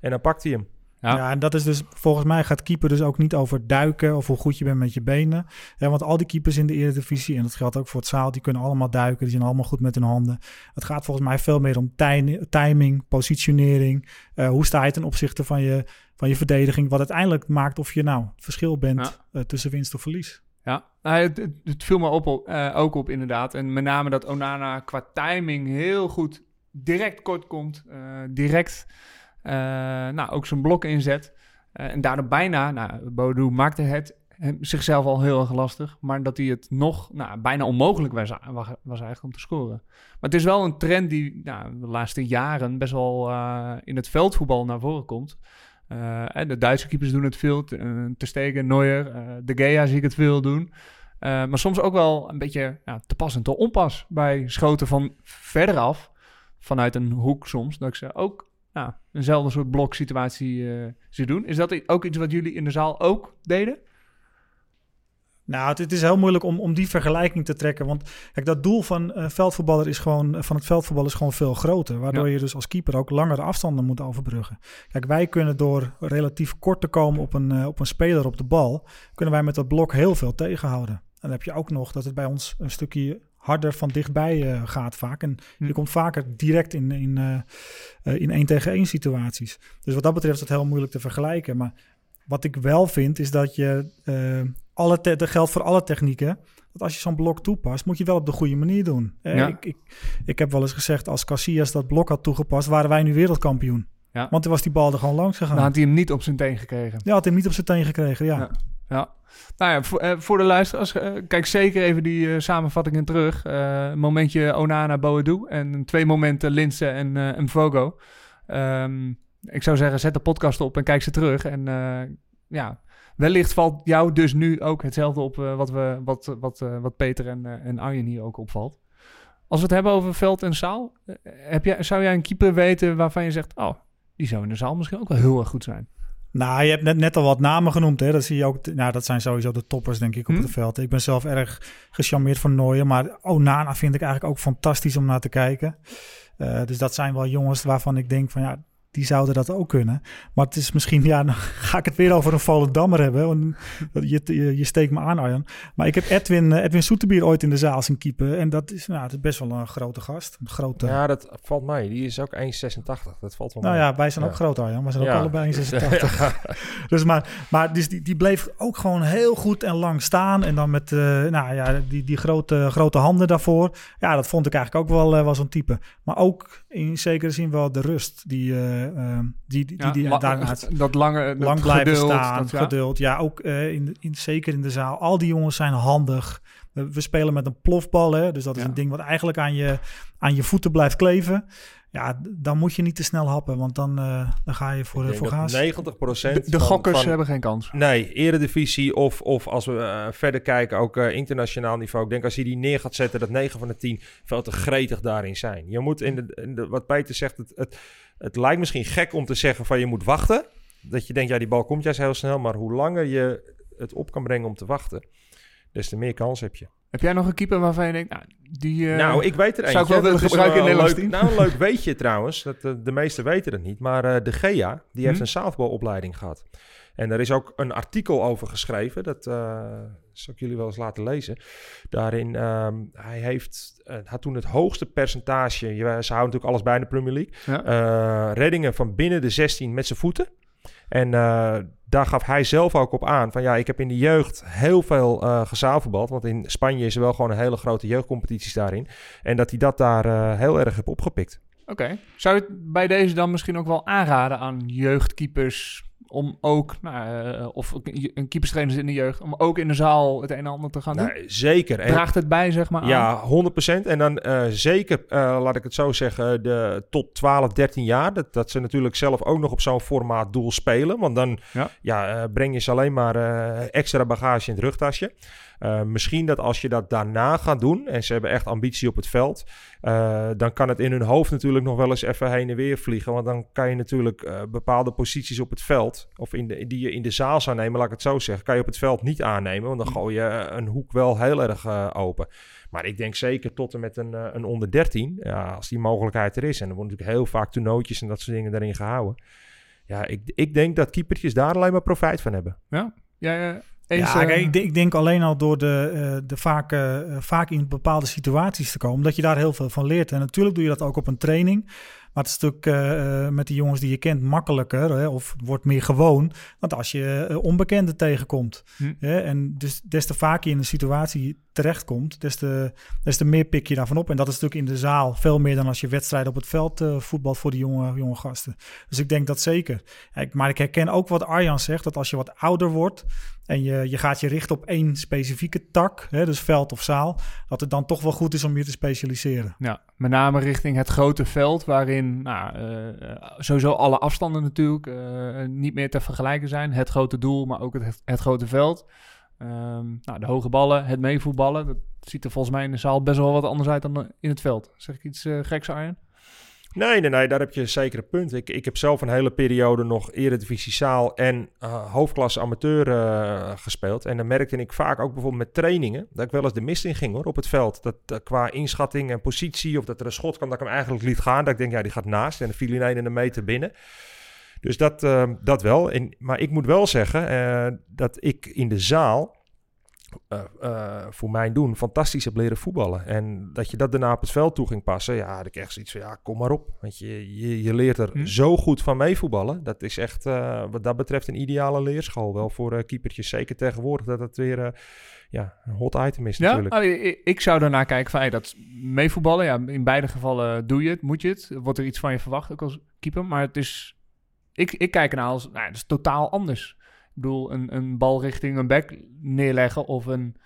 En dan pakt hij hem. Ja. Ja. en dat is dus, volgens mij gaat keeper dus ook niet over duiken of hoe goed je bent met je benen. Ja, want al die keepers in de Eredivisie, en dat geldt ook voor het zaal, die kunnen allemaal duiken, die zijn allemaal goed met hun handen. Het gaat volgens mij veel meer om tij- timing, positionering, eh, hoe sta je ten opzichte van je, van je verdediging, wat uiteindelijk maakt of je nou het verschil bent eh, tussen winst of verlies. Ja, nou, het, het, viel me op, eh, ook op inderdaad. En met name dat Onana qua timing heel goed direct kort komt. direct nou, ook zijn blok inzet. Eh, en daardoor bijna, nou, maakte het zichzelf al heel erg lastig. Maar dat hij het nog nou, bijna onmogelijk was, was, eigenlijk om te scoren. Maar het is wel een trend die nou, de laatste jaren best wel eh, in het veldvoetbal naar voren komt. Eh, de Duitse keepers doen het veel. Te, te Stegen, Neuer, eh, De Gea zie ik het veel doen. Maar soms ook wel een beetje ja, te pas en te onpas bij schoten van verder af. Vanuit een hoek soms. Dat ik ze ook nou, eenzelfde soort bloksituatie uh, zie doen. Is dat ook iets wat jullie in de zaal ook deden? Nou, het, het, is heel moeilijk om, om die vergelijking te trekken. Want kijk, dat doel van, uh, veldvoetballer is gewoon, van het veldvoetbal is gewoon veel groter. Waardoor ja. je dus als keeper ook langere afstanden moet overbruggen. Kijk, wij kunnen door relatief kort te komen op een, uh, op een speler op de bal... kunnen wij met dat blok heel veel tegenhouden. En dan heb je ook nog dat het bij ons een stukje harder van dichtbij uh, gaat vaak. En hm. je komt vaker direct in, in, uh, in één tegen één situaties. Dus wat dat betreft is het heel moeilijk te vergelijken. Maar wat ik wel vind is dat je... Alle te- dat geldt voor alle technieken. Dat als je zo'n blok toepast, moet je wel op de goede manier doen. Eh, Ja. Ik, ik, ik heb wel eens gezegd, als Casillas dat blok had toegepast, waren wij nu wereldkampioen. Ja. Want toen was die bal er gewoon langs gegaan. Dan had hij hem niet op zijn teen gekregen. Ja, had hij hem niet op zijn teen gekregen, ja. Ja. Ja. Nou ja, voor, eh, de luisteraars, eh, kijk zeker even die eh, samenvattingen terug. Een momentje Onana, Boadu en twee momenten Linse en, en Vogo. Ehm, ik zou zeggen, zet de podcast op en kijk ze terug. En ja, wellicht valt jou dus nu ook hetzelfde op wat, we, wat, wat, wat Peter en, en Arjen hier ook opvalt. Als we het hebben over veld en zaal, heb jij, zou jij een keeper weten waarvan je zegt, oh, die zou in de zaal misschien ook wel heel erg goed zijn? Nou, je hebt net, net al wat namen genoemd. Hè? Dat zie je ook. Nou, dat zijn sowieso de toppers, denk ik, op Hm. het veld. Ik ben zelf erg gecharmeerd van Nooijen. Maar Onana vind ik eigenlijk ook fantastisch om naar te kijken. Uh, dus dat zijn wel jongens waarvan ik denk van ja, die zouden dat ook kunnen. Maar het is misschien, ja, dan ga ik het weer over een Volendammer hebben. Want je, je, je steekt me aan, Arjan. Maar ik heb Edwin, uh, Edwin Soeterbier ooit in de zaal zien keeper. En dat is, nou, het is best wel een grote gast. Een grote... Ja, dat valt mij. Die is ook 1,86. Dat valt wel Nou mee. ja, wij zijn Ja. ook groot, Arjan. We zijn ook allebei 1,86. dus maar, maar dus die, die bleef ook gewoon heel goed en lang staan. En dan met uh, nou ja, die, die grote, grote handen daarvoor. Ja, dat vond ik eigenlijk ook wel, uh, wel zo'n type. Maar ook in zekere zin wel de rust die, uh, die, die, Ja, die, die dat lange dat lang blijven geduld, staan. dat- ja. geduld. Ja, ook uh, in, in, zeker in de zaal. Al die jongens zijn handig. We, we spelen met een plofbal, hè? dus dat is Ja. een ding wat eigenlijk aan je, aan je voeten blijft kleven. Ja, dan moet je niet te snel happen, want dan, uh, dan ga je voor, voor dat gaas. 90% De, gokkers van- hebben geen kans. Nee, eredivisie of, of als we eh, verder kijken, ook eh, internationaal niveau. Ik denk als je die neer gaat zetten, dat 9 van de 10 veel te gretig daarin zijn. Je moet in de, in de wat Peter zegt, het, het, het lijkt misschien gek om te zeggen van je moet wachten. Dat je denkt, ja die bal komt juist heel snel. Maar hoe langer je het op kan brengen om te wachten, des te meer kans heb je. Heb jij nog een keeper waarvan je denkt, nou, die... eh, nou, ik weet er eentje. zou ik wel willen gebruiken in het leuk, Nou, een leuk weetje trouwens. Dat, eh, de meesten weten het niet. Maar eh, de Gea, die heeft Hm? een softballopleiding gehad. En er is ook een artikel over geschreven. Dat zal ik jullie wel eens laten lezen. Daarin, ehm, hij heeft, eh, had toen het hoogste percentage. Ze houden natuurlijk alles bij in de Premier League. Ja. eh, reddingen van binnen de 16 met zijn voeten. En eh, daar gaf hij zelf ook op aan van ja, ik heb in de jeugd heel veel eh gezaalvoetbald. Want in Spanje is er wel gewoon een hele grote jeugdcompetities daarin. En dat hij dat daar heel erg heeft opgepikt. Oké. Zou je het bij deze dan misschien ook wel aanraden aan jeugdkeepers om ook, nou, eh, of een keeperstrainer in de jeugd, om ook in de zaal het een en ander te gaan doen? Nou, zeker. En- Draagt het bij, zeg maar, aan? Ja, 100%. En dan eh, zeker, eh, laat ik het zo zeggen, de tot 12, 13 jaar. Dat, dat ze natuurlijk zelf ook nog op zo'n formaat doel spelen. Want dan Ja. ja. breng je ze alleen maar extra bagage in het rugtasje. Eh, misschien dat als je dat daarna gaat doen en ze hebben echt ambitie op het veld, eh, dan kan het in hun hoofd natuurlijk nog wel eens even heen en weer vliegen. Want dan kan je natuurlijk eh, bepaalde posities op het veld, of in de, die je in de zaal zou nemen, laat ik het zo zeggen, kan je op het veld niet aannemen. Want dan gooi je een hoek wel heel erg open. Maar ik denk zeker tot en met een, een onder 13, ja, als die mogelijkheid er is. En er worden natuurlijk heel vaak toernooitjes en dat soort dingen daarin gehouden. Ja, ik, ik denk dat keepertjes daar alleen maar profijt van hebben. Ja? Jij, eh, eens, ja, eh, kijk, ik, denk, ik denk alleen al door de, eh, de vaak, eh, vaak in bepaalde situaties te komen, dat je daar heel veel van leert. En natuurlijk doe je dat ook op een training. Maar het is natuurlijk eh, eh, met die jongens die je kent makkelijker, hè, of wordt meer gewoon, want als je eh, onbekenden tegenkomt. Hm. Hè, en dus des te vaker je in een situatie terechtkomt, des te, des te meer pik je daarvan op. En dat is natuurlijk in de zaal veel meer dan als je wedstrijden op het veld eh, voetbalt voor die jonge, jonge gasten. Dus ik denk dat zeker. Ik- Maar ik herken ook wat Arjan zegt, dat als je wat ouder wordt en je, je gaat je richten op één specifieke tak, hè, dus veld of zaal, dat het dan toch wel goed is om je te specialiseren. Ja, met name richting het grote veld, waarin nou, eh, eh, sowieso alle afstanden natuurlijk eh, niet meer te vergelijken zijn. Het grote doel, maar ook het, het grote veld. Ehm, nou, de hoge ballen, het meevoetballen, dat ziet er volgens mij in de zaal best wel wat anders uit dan in het veld. Zeg ik iets geks, Arjen? Nee, nee, nee, daar heb je een punt. Ik, ik heb zelf een hele periode nog Eredivisie Zaal en eh, hoofdklasse amateur eh, gespeeld. En dan merkte ik vaak ook bijvoorbeeld met trainingen dat ik wel eens de mist in ging hoor, op het veld. Dat eh, qua inschatting en positie of dat er een schot kwam dat ik hem eigenlijk liet gaan. Dat ik denk, ja, die gaat naast en dan viel in een meter binnen. Dus dat, dat wel. En, maar ik moet wel zeggen dat ik in de zaal eh, eh, voor mijn doen fantastisch heb leren voetballen. En dat je dat daarna op het veld toe ging passen, ja, had ik echt zoiets van, ja, kom maar op. Want je, je, je leert er Hm. zo goed van meevoetballen. Dat is echt, eh, wat dat betreft, een ideale leerschool. Wel voor keepertjes, zeker tegenwoordig, dat het weer ja, een hot item is Ja, natuurlijk. Oh, ik, zou daarna kijken van, hey, dat meevoetballen. Ja, in beide gevallen doe je het, moet je het. Wordt er iets van je verwacht, ook als keeper. Maar het is, ik, ik kijk ernaar als, nou, dat is totaal anders. Ik bedoel, een, een bal richting een back neerleggen of een...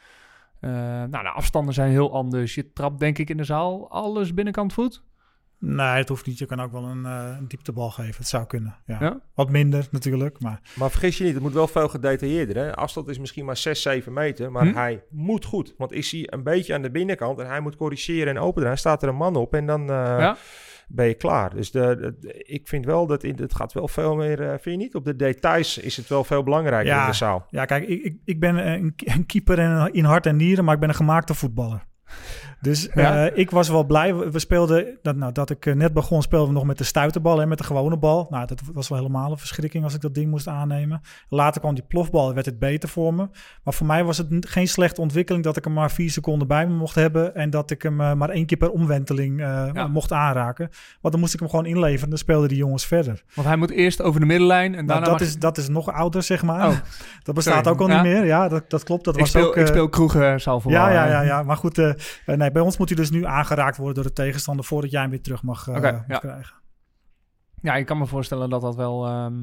eh, nou, de afstanden zijn heel anders. Je trapt denk ik in de zaal alles binnenkant voet. Nee, het hoeft niet. Je kan ook wel een, eh, een dieptebal geven. Het zou kunnen. Ja. Ja? Wat minder natuurlijk, maar Maar vergis je niet, het moet wel veel gedetailleerder. Hè? Afstand is misschien maar 6, 7 meter, maar Hm. hij moet goed. Want is hij een beetje aan de binnenkant en hij moet corrigeren en openen, staat er een man op en dan eh, Ja. Ben je klaar. Dus de, de- ik vind wel dat in, het gaat wel veel meer, eh, vind je niet? Op de details is het wel veel belangrijker Ja. in de zaal. Ja, kijk, ik, ik, ik ben een, een keeper in, in hart en nieren, maar ik ben een gemaakte voetballer. Dus Ja. eh, ik was wel blij. We speelden, dat, nou, dat ik eh, net begon, speelden we nog met de stuiterbal en met de gewone bal. Nou, dat was wel helemaal een verschrikking als ik dat ding moest aannemen. Later kwam die plofbal en werd het beter voor me. Maar voor mij was het geen slechte ontwikkeling dat ik hem maar vier seconden bij me mocht hebben. En dat ik hem eh, maar één keer per omwenteling Ja. mocht aanraken. Want dan moest ik hem gewoon inleveren. Dan speelden die jongens verder. Want hij moet eerst over de middenlijn en Nou, daarna dat, is, dat is nog ouder, zeg maar. Oh. dat bestaat Sorry. ook al Ja. niet meer. Ja, dat, dat klopt. Dat ik, was speel, ook, ik speel kroegen zaalvoetbal. ja, ja, eh. ja, ja. Maar goed, nee, bij ons moet hij dus nu aangeraakt worden door de tegenstander voordat jij hem weer terug mag, eh, mag ja. krijgen. Ja, ik kan me voorstellen dat dat wel... ehm,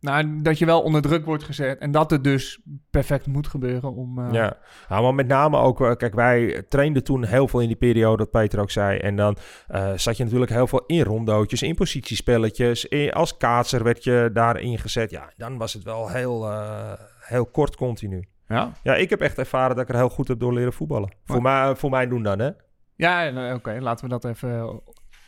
nou, dat je wel onder druk wordt gezet. En dat het dus perfect moet gebeuren om... eh, Ja, nou, maar met name ook, eh, kijk, wij trainden toen heel veel in die periode, dat Peter ook zei. En dan eh, zat je natuurlijk heel veel in rondootjes, in positiespelletjes. In, als kaatser werd je daarin gezet. Ja, dan was het wel heel, eh, heel kort continu. Ja, Ja, ik heb echt ervaren dat ik er heel goed heb door leren voetballen. Voor, mij, voor mij doen dan, hè? ja nou, oké. laten we dat even eh,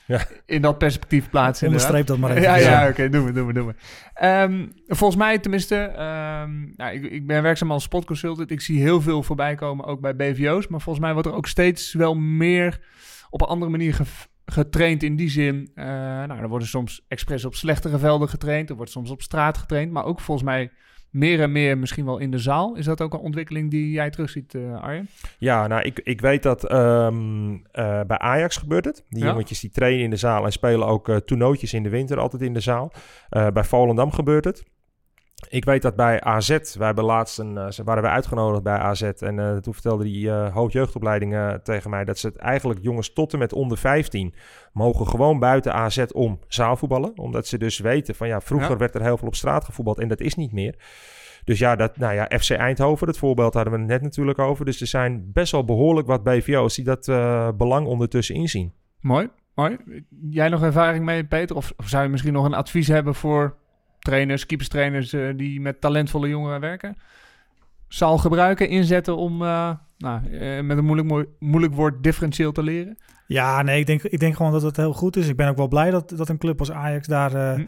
Ja. in dat perspectief plaatsen. Onderstreep dat maar even. Ja, ja, oké, doen we, doen we, doen we. Ehm, volgens mij tenminste, ehm, nou, ik, ik ben werkzaam als sportconsultant. Ik zie heel veel voorbij komen, ook bij BVO's. Maar volgens mij wordt er ook steeds wel meer op een andere manier ge- getraind in die zin. eh nou, er worden soms expres op slechtere velden getraind. Er wordt soms op straat getraind. Maar ook volgens mij meer en meer misschien wel in de zaal. Is dat ook een ontwikkeling die jij terugziet, eh Arjen? Ja, nou, ik, ik weet dat ehm, eh, bij Ajax gebeurt het. Die Ja. jongetjes die trainen in de zaal en spelen ook toernooitjes in de winter altijd in de zaal. Bij Volendam gebeurt het. Ik weet dat bij AZ, wij hebben laatst een, uh, waren we uitgenodigd bij AZ. En uh, toen vertelde die uh, hoofdjeugdopleiding tegen mij dat ze het eigenlijk jongens tot en met onder 15 mogen gewoon buiten AZ om zaalvoetballen. Omdat ze dus weten van ja, vroeger ja. werd er heel veel op straat gevoetbald en dat is niet meer. Dus ja, dat, nou ja, FC Eindhoven, het voorbeeld hadden we het net natuurlijk over. Dus er zijn best wel behoorlijk wat BVO's die dat belang ondertussen inzien. Mooi, mooi. Jij nog ervaring mee, Peter? Of, of zou je misschien nog een advies hebben voor trainers, keeperstrainers uh, die met talentvolle jongeren werken. Zal gebruiken, inzetten om uh, nou, uh, met een moeilijk, moeilijk woord differentieel te leren? Ja, nee, ik denk, ik denk gewoon dat het heel goed is. Ik ben ook wel blij dat, dat een club als Ajax daar, hm.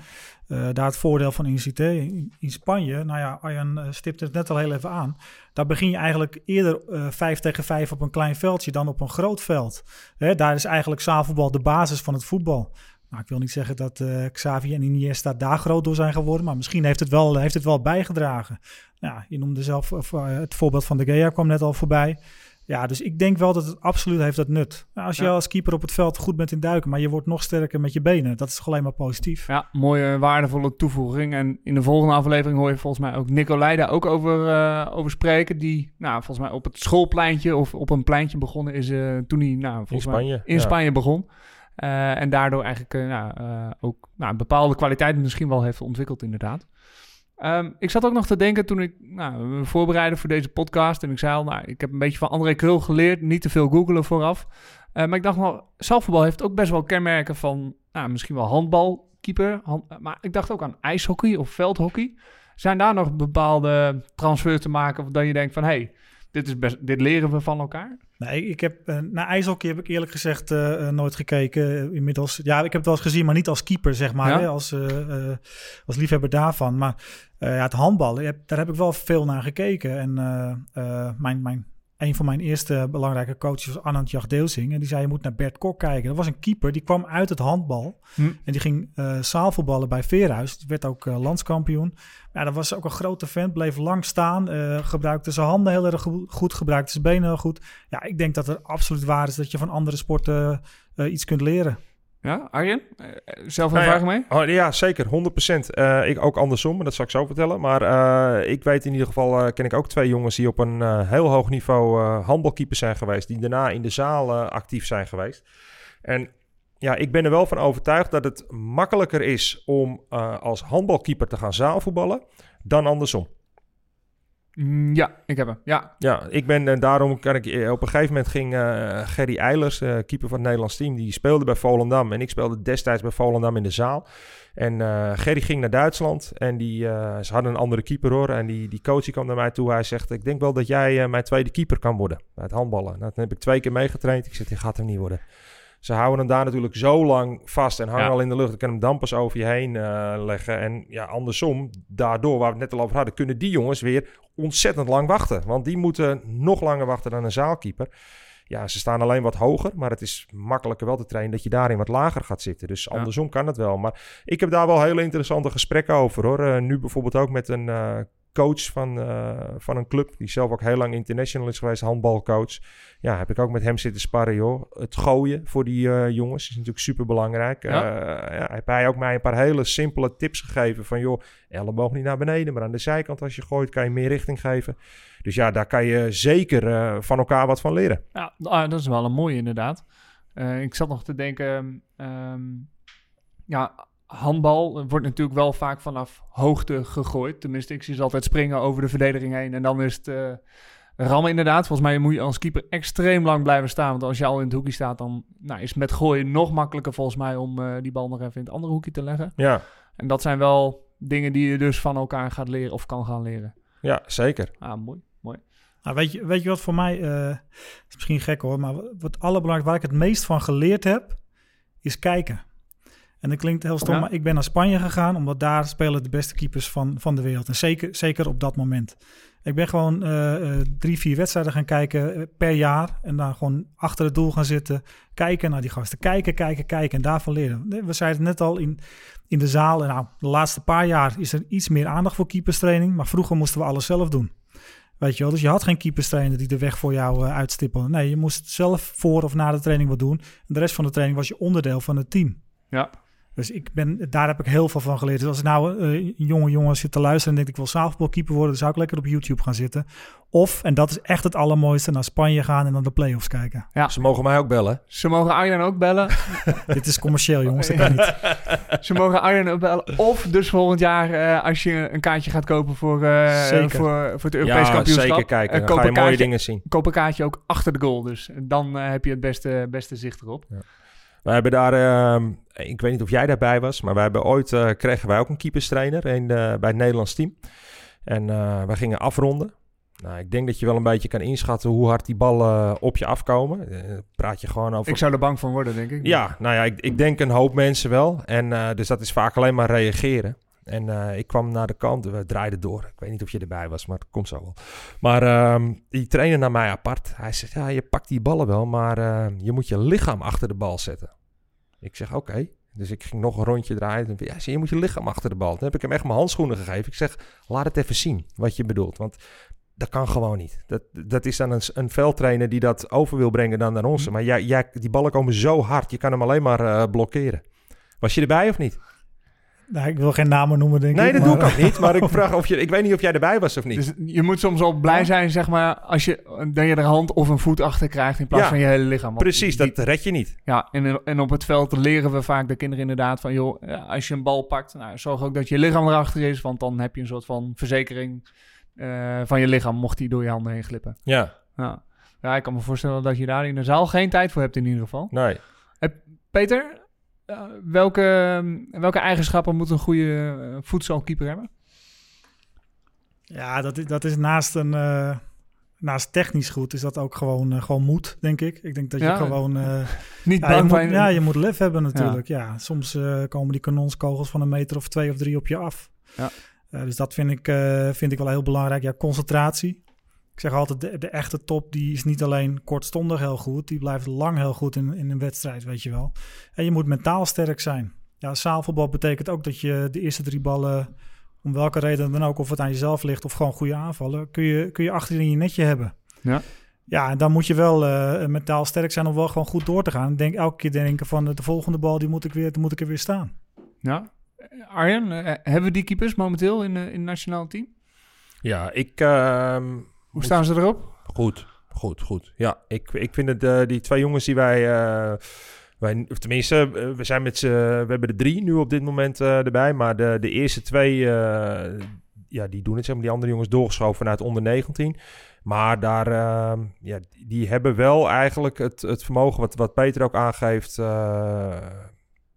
daar het voordeel van inziet. In, in Spanje, nou ja, Arjan stipte het net al heel even aan. Daar begin je eigenlijk eerder vijf tegen vijf op een klein veldje dan op een groot veld. Hè, daar is eigenlijk zaalvoetbal de basis van het voetbal. Nou, ik wil niet zeggen dat uh, Xavi en Iniesta daar groot door zijn geworden, maar misschien heeft het wel, heeft het wel bijgedragen. Ja, je noemde zelf of, uh, het voorbeeld van de Gea kwam net al voorbij. Ja, dus ik denk wel dat het absoluut heeft dat nut. Nou, als je ja. als keeper op het veld goed bent in duiken, maar je wordt nog sterker met je benen, dat is alleen maar positief. Ja, mooie, waardevolle toevoeging. En in de volgende aflevering hoor je volgens mij ook Nicolai daar ook over, uh, over spreken. Die, nou, volgens mij op het schoolpleintje of op een pleintje begonnen is toen hij, nou, volgens in Spanje, mij in ja. Spanje begon. Uh, en daardoor eigenlijk uh, nou, uh, ook nou, bepaalde kwaliteiten misschien wel heeft ontwikkeld, inderdaad. Um, ik zat ook nog te denken toen ik nou, me voorbereidde voor deze podcast. En ik zei al, nou, ik heb een beetje van André Krul geleerd. Niet te veel googelen vooraf. maar ik dacht nog, zaalvoetbal heeft ook best wel kenmerken van nou, misschien wel handbalkeeper. Hand, maar ik dacht ook aan ijshockey of veldhockey. Zijn daar nog bepaalde transfers te maken? Of dat je denkt van, hé, hey, dit, is dit leren we van elkaar? Nee, ik heb uh, naar ijshockey heb ik eerlijk gezegd uh, uh, nooit gekeken. inmiddels, ja, ik heb het wel eens gezien, maar niet als keeper, zeg maar, ja? hè, als, als liefhebber daarvan. Maar ja, het handballen, daar heb ik wel veel naar gekeken. En mijn, mijn, een van mijn eerste belangrijke coaches was Anand Jagdeelsing. En die zei, je moet naar Bert Kok kijken. Dat was een keeper, die kwam uit het handbal. Hm. En die ging zaalvoetballen bij Veerhuis. Die werd ook landskampioen. Ja, dat was ook een grote fan, bleef lang staan, uh, gebruikte zijn handen heel erg goed, gebruikte zijn benen heel goed. Ja, ik denk dat het absoluut waar is dat je van andere sporten uh, iets kunt leren. Ja, Arjen? Zelf een nou vraag ja, mee? Oh, ja, zeker, 100%. Uh, ik ook andersom, maar dat zal ik zo vertellen. Maar uh, ik weet in ieder geval, ken ik ook twee jongens die op een heel hoog niveau handbalkeeper zijn geweest. Die daarna in de zaal actief zijn geweest. En ja, ik ben er wel van overtuigd dat het makkelijker is om als handbalkeeper te gaan zaalvoetballen dan andersom. Mm, ja, ik heb hem. Ja, ja ik ben en daarom kan ik. eh, Op een gegeven moment ging uh, Gerry Eilers, keeper van het Nederlands team, die speelde bij Volendam. En ik speelde destijds bij Volendam in de zaal. En Gerry ging naar Duitsland en die, ze hadden een andere keeper hoor. En die, die coach die kwam naar mij toe. Hij zegt: Ik denk wel dat jij mijn tweede keeper kan worden bij het handballen. Nou, dat heb ik twee keer meegetraind. Ik zeg: Die gaat hem niet worden. Ze houden hem daar natuurlijk zo lang vast en hangen ja. al in de lucht. Dan kan hem dampers over je heen uh, leggen. En ja, andersom, daardoor, waar we het net al over hadden, kunnen die jongens weer ontzettend lang wachten. Want die moeten nog langer wachten dan een zaalkeeper. Ja, ze staan alleen wat hoger, maar het is makkelijker wel te trainen dat je daarin wat lager gaat zitten. Dus andersom ja. kan het wel. Maar ik heb daar wel hele interessante gesprekken over hoor. Uh, nu bijvoorbeeld ook met een uh, coach van, uh, van een club, die zelf ook heel lang international is geweest, handbalcoach. Ja, heb ik ook met hem zitten sparren, joh. Het gooien voor die uh, jongens is natuurlijk super belangrijk. Ja. Uh, ja, heb hij ook mij een paar hele simpele tips gegeven van, joh, elleboog niet naar beneden, maar aan de zijkant als je gooit kan je meer richting geven. Dus ja, daar kan je zeker van elkaar wat van leren. Ja, dat is wel een mooie inderdaad. ik zat nog te denken, um, ja, handbal wordt natuurlijk wel vaak vanaf hoogte gegooid. Tenminste, ik zie ze altijd springen over de verdediging heen. En dan is het uh, rammen inderdaad. Volgens mij moet je als keeper extreem lang blijven staan. Want als je al in het hoekje staat, dan nou, is het met gooien nog makkelijker volgens mij... om uh, die bal nog even in het andere hoekje te leggen. Ja. En dat zijn wel dingen die je dus van elkaar gaat leren of kan gaan leren. Ja, zeker. Ah, mooi, mooi. Nou, weet, je, weet je wat voor mij... Uh, is misschien gek hoor, maar wat allerbelangrijkste... waar ik het meest van geleerd heb, is kijken. En dat klinkt heel stom, ja. maar ik ben naar Spanje gegaan, omdat daar spelen de beste keepers van, van de wereld. En zeker, zeker op dat moment. Ik ben gewoon uh, uh, drie, vier wedstrijden gaan kijken per jaar. En dan gewoon achter het doel gaan zitten. Kijken naar die gasten. Kijken, kijken, kijken. En daarvan leren. We zeiden het net al in, in de zaal. En nou, de laatste paar jaar is er iets meer aandacht voor keeperstraining. Maar vroeger moesten we alles zelf doen. Weet je wel, dus je had geen keeperstrainer die de weg voor jou uh, uitstippelde. Nee, je moest zelf voor of na de training wat doen. En de rest van de training was je onderdeel van het team. Ja. Dus ik ben, daar heb ik heel veel van geleerd. Dus als ik nou eh, een jonge jongen zit te luisteren en denkt ik wil zaalvoetbalkeeper worden, dan zou ik lekker op YouTube gaan zitten. Of, en dat is echt het allermooiste, naar Spanje gaan en dan de play-offs kijken. Ze mogen mij ook bellen. Ze mogen Arjen ook bellen. Dit is commercieel jongens, dat kan niet. Ze mogen Arjen ook bellen. Of dus volgend jaar, eh, als je een kaartje gaat kopen voor, eh, voor, voor het Europees Ja, kampioenschap. zeker kijken. Dan koop ga je mooie kaartje- dingen zien. Koop een kaartje ook achter de goal. Dus dan heb je het beste, beste zicht erop. We hebben daar, ehm, ik weet niet of jij daarbij was, maar wij hebben ooit, eh, kregen wij ook een keeperstrainer in de, bij het Nederlands team. En eh, wij gingen afronden. Nou, ik denk dat je wel een beetje kan inschatten hoe hard die ballen op je afkomen. Eh, praat je gewoon over... Ik zou er bang van worden, denk ik. Ja, nou ja, ik, ik denk een hoop mensen wel. En eh, dus dat is vaak alleen maar reageren. En eh, ik kwam naar de kant, we draaiden door. Ik weet niet of je erbij was, maar het komt zo wel. Maar ehm, die trainer naar mij apart. Hij zegt, ja, je pakt die ballen wel, maar eh, je moet je lichaam achter de bal zetten. Ik zeg, oké. Dus ik ging nog een rondje draaien. En ja, zie, je moet je lichaam achter de bal. Toen heb ik hem echt mijn handschoenen gegeven. Ik zeg, laat het even zien wat je bedoelt. Want dat kan gewoon niet. Dat, dat is dan een, een veldtrainer die dat over wil brengen dan naar ons. Maar jij, jij, die ballen komen zo hard. Je kan hem alleen maar eh, blokkeren. Was je erbij of niet? Nou, ik wil geen namen noemen, denk Nee, ik. dat doe ik ook niet. Maar ik vraag of je... Ik weet niet of jij erbij was of niet. Dus je moet soms wel blij zijn, zeg maar, als je, dat je er een hand of een voet achter krijgt in plaats Ja, van je hele lichaam. Want Precies, die- dat red je niet. Ja, en, en op het veld leren we vaak de kinderen inderdaad van... joh, als je een bal pakt, nou, zorg ook dat je lichaam erachter is... want dan heb je een soort van verzekering eh, van je lichaam... mocht die door je handen heen glippen. Ja, Ja. ja, ik kan me voorstellen dat je daar in de zaal geen tijd voor hebt in ieder geval. nee. Peter, welke, welke eigenschappen moet een goede eh, voetbalkeeper hebben? Ja, dat is, dat is naast een... eh, naast technisch goed is dat ook gewoon, eh, gewoon moed, denk ik. Ik denk dat je Ja, gewoon... eh, Niet ja, je bang moet, van... ja, je moet lef hebben natuurlijk. Ja. soms eh, komen die kanonskogels van een meter of twee of drie op je af. Ja. Eh, dus dat vind ik, eh, vind ik wel heel belangrijk. Ja, concentratie. Ik zeg altijd, de, de echte top die is niet alleen kortstondig heel goed. Die blijft lang heel goed in, in een wedstrijd, weet je wel. En je moet mentaal sterk zijn. Ja, zaalvoetbal betekent ook dat je de eerste drie ballen... om welke reden dan ook, of het aan jezelf ligt... of gewoon goede aanvallen, kun je, kun je achterin je netje hebben. Ja. Ja, en dan moet je wel eh, mentaal sterk zijn om wel gewoon goed door te gaan. Denk elke keer denken van eh, de volgende bal, die moet ik weer, die moet ik er weer staan. Ja. Arjen, eh, hebben we die keepers momenteel in, in het nationaal team? Ja, ik... Hoe staan ze erop? Goed, goed, goed. Ja, ik, ik vind het, eh, die twee jongens die wij... eh, wij of tenminste, eh, we zijn met z'n... We hebben er drie nu op dit moment erbij. Maar de, de eerste twee... ja, die doen het, zeg maar. Die andere jongens doorgeschoven vanuit onder 19. Maar daar... ehm, ja, die hebben wel eigenlijk het, het vermogen... Wat, wat Peter ook aangeeft...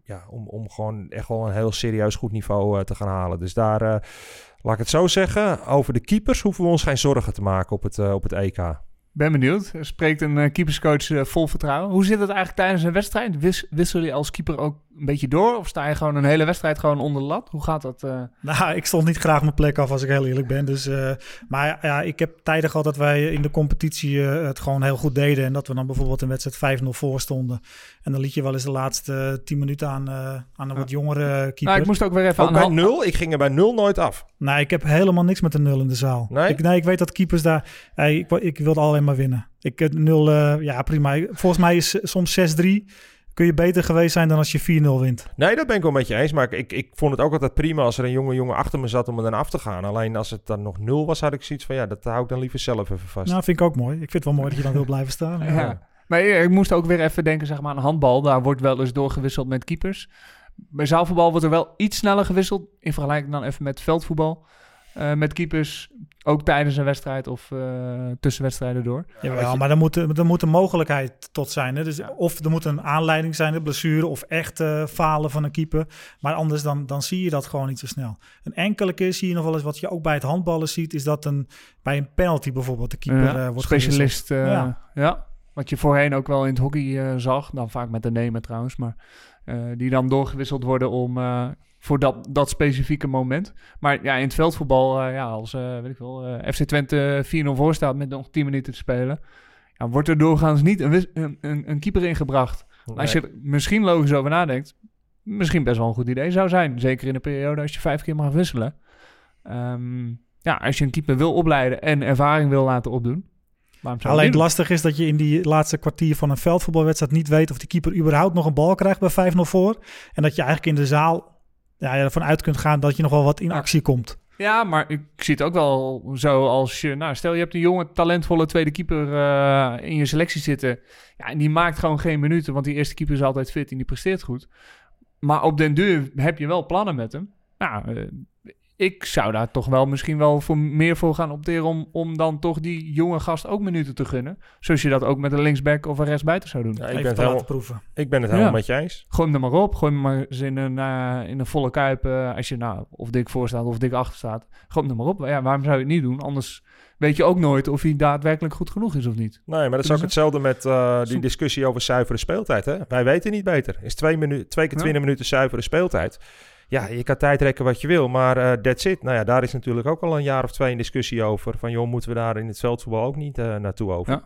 ja, om, om gewoon echt wel een heel serieus goed niveau te gaan halen. Dus daar... Laat ik het zo zeggen, over de keepers hoeven we ons geen zorgen te maken op het, eh, op het EK. Ben benieuwd. Spreekt een eh, keeperscoach eh, vol vertrouwen. Hoe zit het eigenlijk tijdens een wedstrijd? Wis, wissel je als keeper ook een beetje door? Of sta je gewoon een hele wedstrijd gewoon onder de lat? Hoe gaat dat? eh? Nou, ik stond niet graag mijn plek af als ik heel eerlijk ben. Dus, eh, maar ja, ik heb tijden gehad dat wij in de competitie eh, het gewoon heel goed deden. En dat we dan bijvoorbeeld een wedstrijd 5-0 voor stonden. En dan liet je wel eens de laatste 10 minuten aan, eh, aan een wat jongere keeper. Nou, ik moest ook weer even Ook aan bij nul? Ik ging er bij nul nooit af. Nee, ik heb helemaal niks met een nul in de zaal. Nee? Ik, nee, ik weet dat keepers daar... Hey, ik, ik wilde alleen maar winnen. Ik heb nul, eh, ja prima. Volgens mij is soms 6-3... kun je beter geweest zijn dan als je 4-0 wint. Nee, dat ben ik wel met je eens. Maar ik, ik vond het ook altijd prima als er een jonge jongen achter me zat om er dan af te gaan. Alleen als het dan nog nul was, had ik zoiets van ja, dat hou ik dan liever zelf even vast. Nou, vind ik ook mooi. Ik vind het wel mooi dat je dan wil blijven staan. Ja. Maar ik moest ook weer even denken zeg maar, aan handbal. Daar wordt wel eens doorgewisseld met keepers. Bij zaalvoetbal wordt er wel iets sneller gewisseld. In vergelijking dan even met veldvoetbal. Eh, met keepers ook tijdens een wedstrijd of eh tussen wedstrijden door. Jawel, maar er moet, er moet een mogelijkheid tot zijn. Hè? Dus Of er moet een aanleiding zijn, een blessure of echt eh, falen van een keeper. Maar anders dan, dan zie je dat gewoon niet zo snel. Een enkele keer zie je nog wel eens wat je ook bij het handballen ziet... is dat een, bij een penalty bijvoorbeeld de keeper Ja, eh, wordt specialist. eh, ja. Ja. Wat je voorheen ook wel in het hockey eh, zag. Dan vaak met de nemen trouwens. Maar eh, die dan doorgewisseld worden om... eh, voor dat, dat specifieke moment. Maar ja, in het veldvoetbal, eh, ja, als eh, weet ik wel, eh, FC Twente 4-0 voor staat met nog 10 minuten te spelen, ja, wordt er doorgaans niet een, een, een, een keeper ingebracht. Nee. Als je er misschien logisch over nadenkt, misschien best wel een goed idee zou zijn. Zeker in een periode als je vijf keer mag wisselen. Ehm, ja, als je een keeper wil opleiden en ervaring wil laten opdoen. Alleen het lastig is dat je in die laatste kwartier van een veldvoetbalwedstrijd niet weet of die keeper überhaupt nog een bal krijgt bij 5-0 voor. En dat je eigenlijk in de zaal ja, ervan uit kunt gaan dat je nog wel wat in actie komt. Ja, maar ik zie het ook wel zo als je... Nou, stel je hebt een jonge, talentvolle tweede keeper eh, in je selectie zitten. Ja, en die maakt gewoon geen minuten, want die eerste keeper is altijd fit en die presteert goed. Maar op den duur heb je wel plannen met hem. Nou, ik zou daar toch wel misschien wel voor meer voor gaan opteren om, om dan toch die jonge gast ook minuten te gunnen. Zoals je dat ook met een linksback of een rechtsbuiten zou doen. Ja, ik, ben het te helemaal, proeven. ik ben het helemaal Ja. met je eens. Gooi hem er maar op. Gooi hem maar eens in een, eh, in een volle kuip. eh, als je nou of dik voor staat of dik achter staat. Gooi hem er maar op. Ja, waarom zou je het niet doen? Anders weet je ook nooit of hij daadwerkelijk goed genoeg is of niet. Nee, maar dat is Dus- ook hetzelfde met eh, die discussie over zuivere speeltijd. Hè? Wij weten niet beter. Is twee, minu twee keer Ja. 20 minuten zuivere speeltijd. Ja, je kan tijd rekken wat je wil, maar eh that's it. Nou ja, daar is natuurlijk ook al een jaar of twee een discussie over. Van joh, moeten we daar in het veldvoetbal ook niet eh, naartoe over?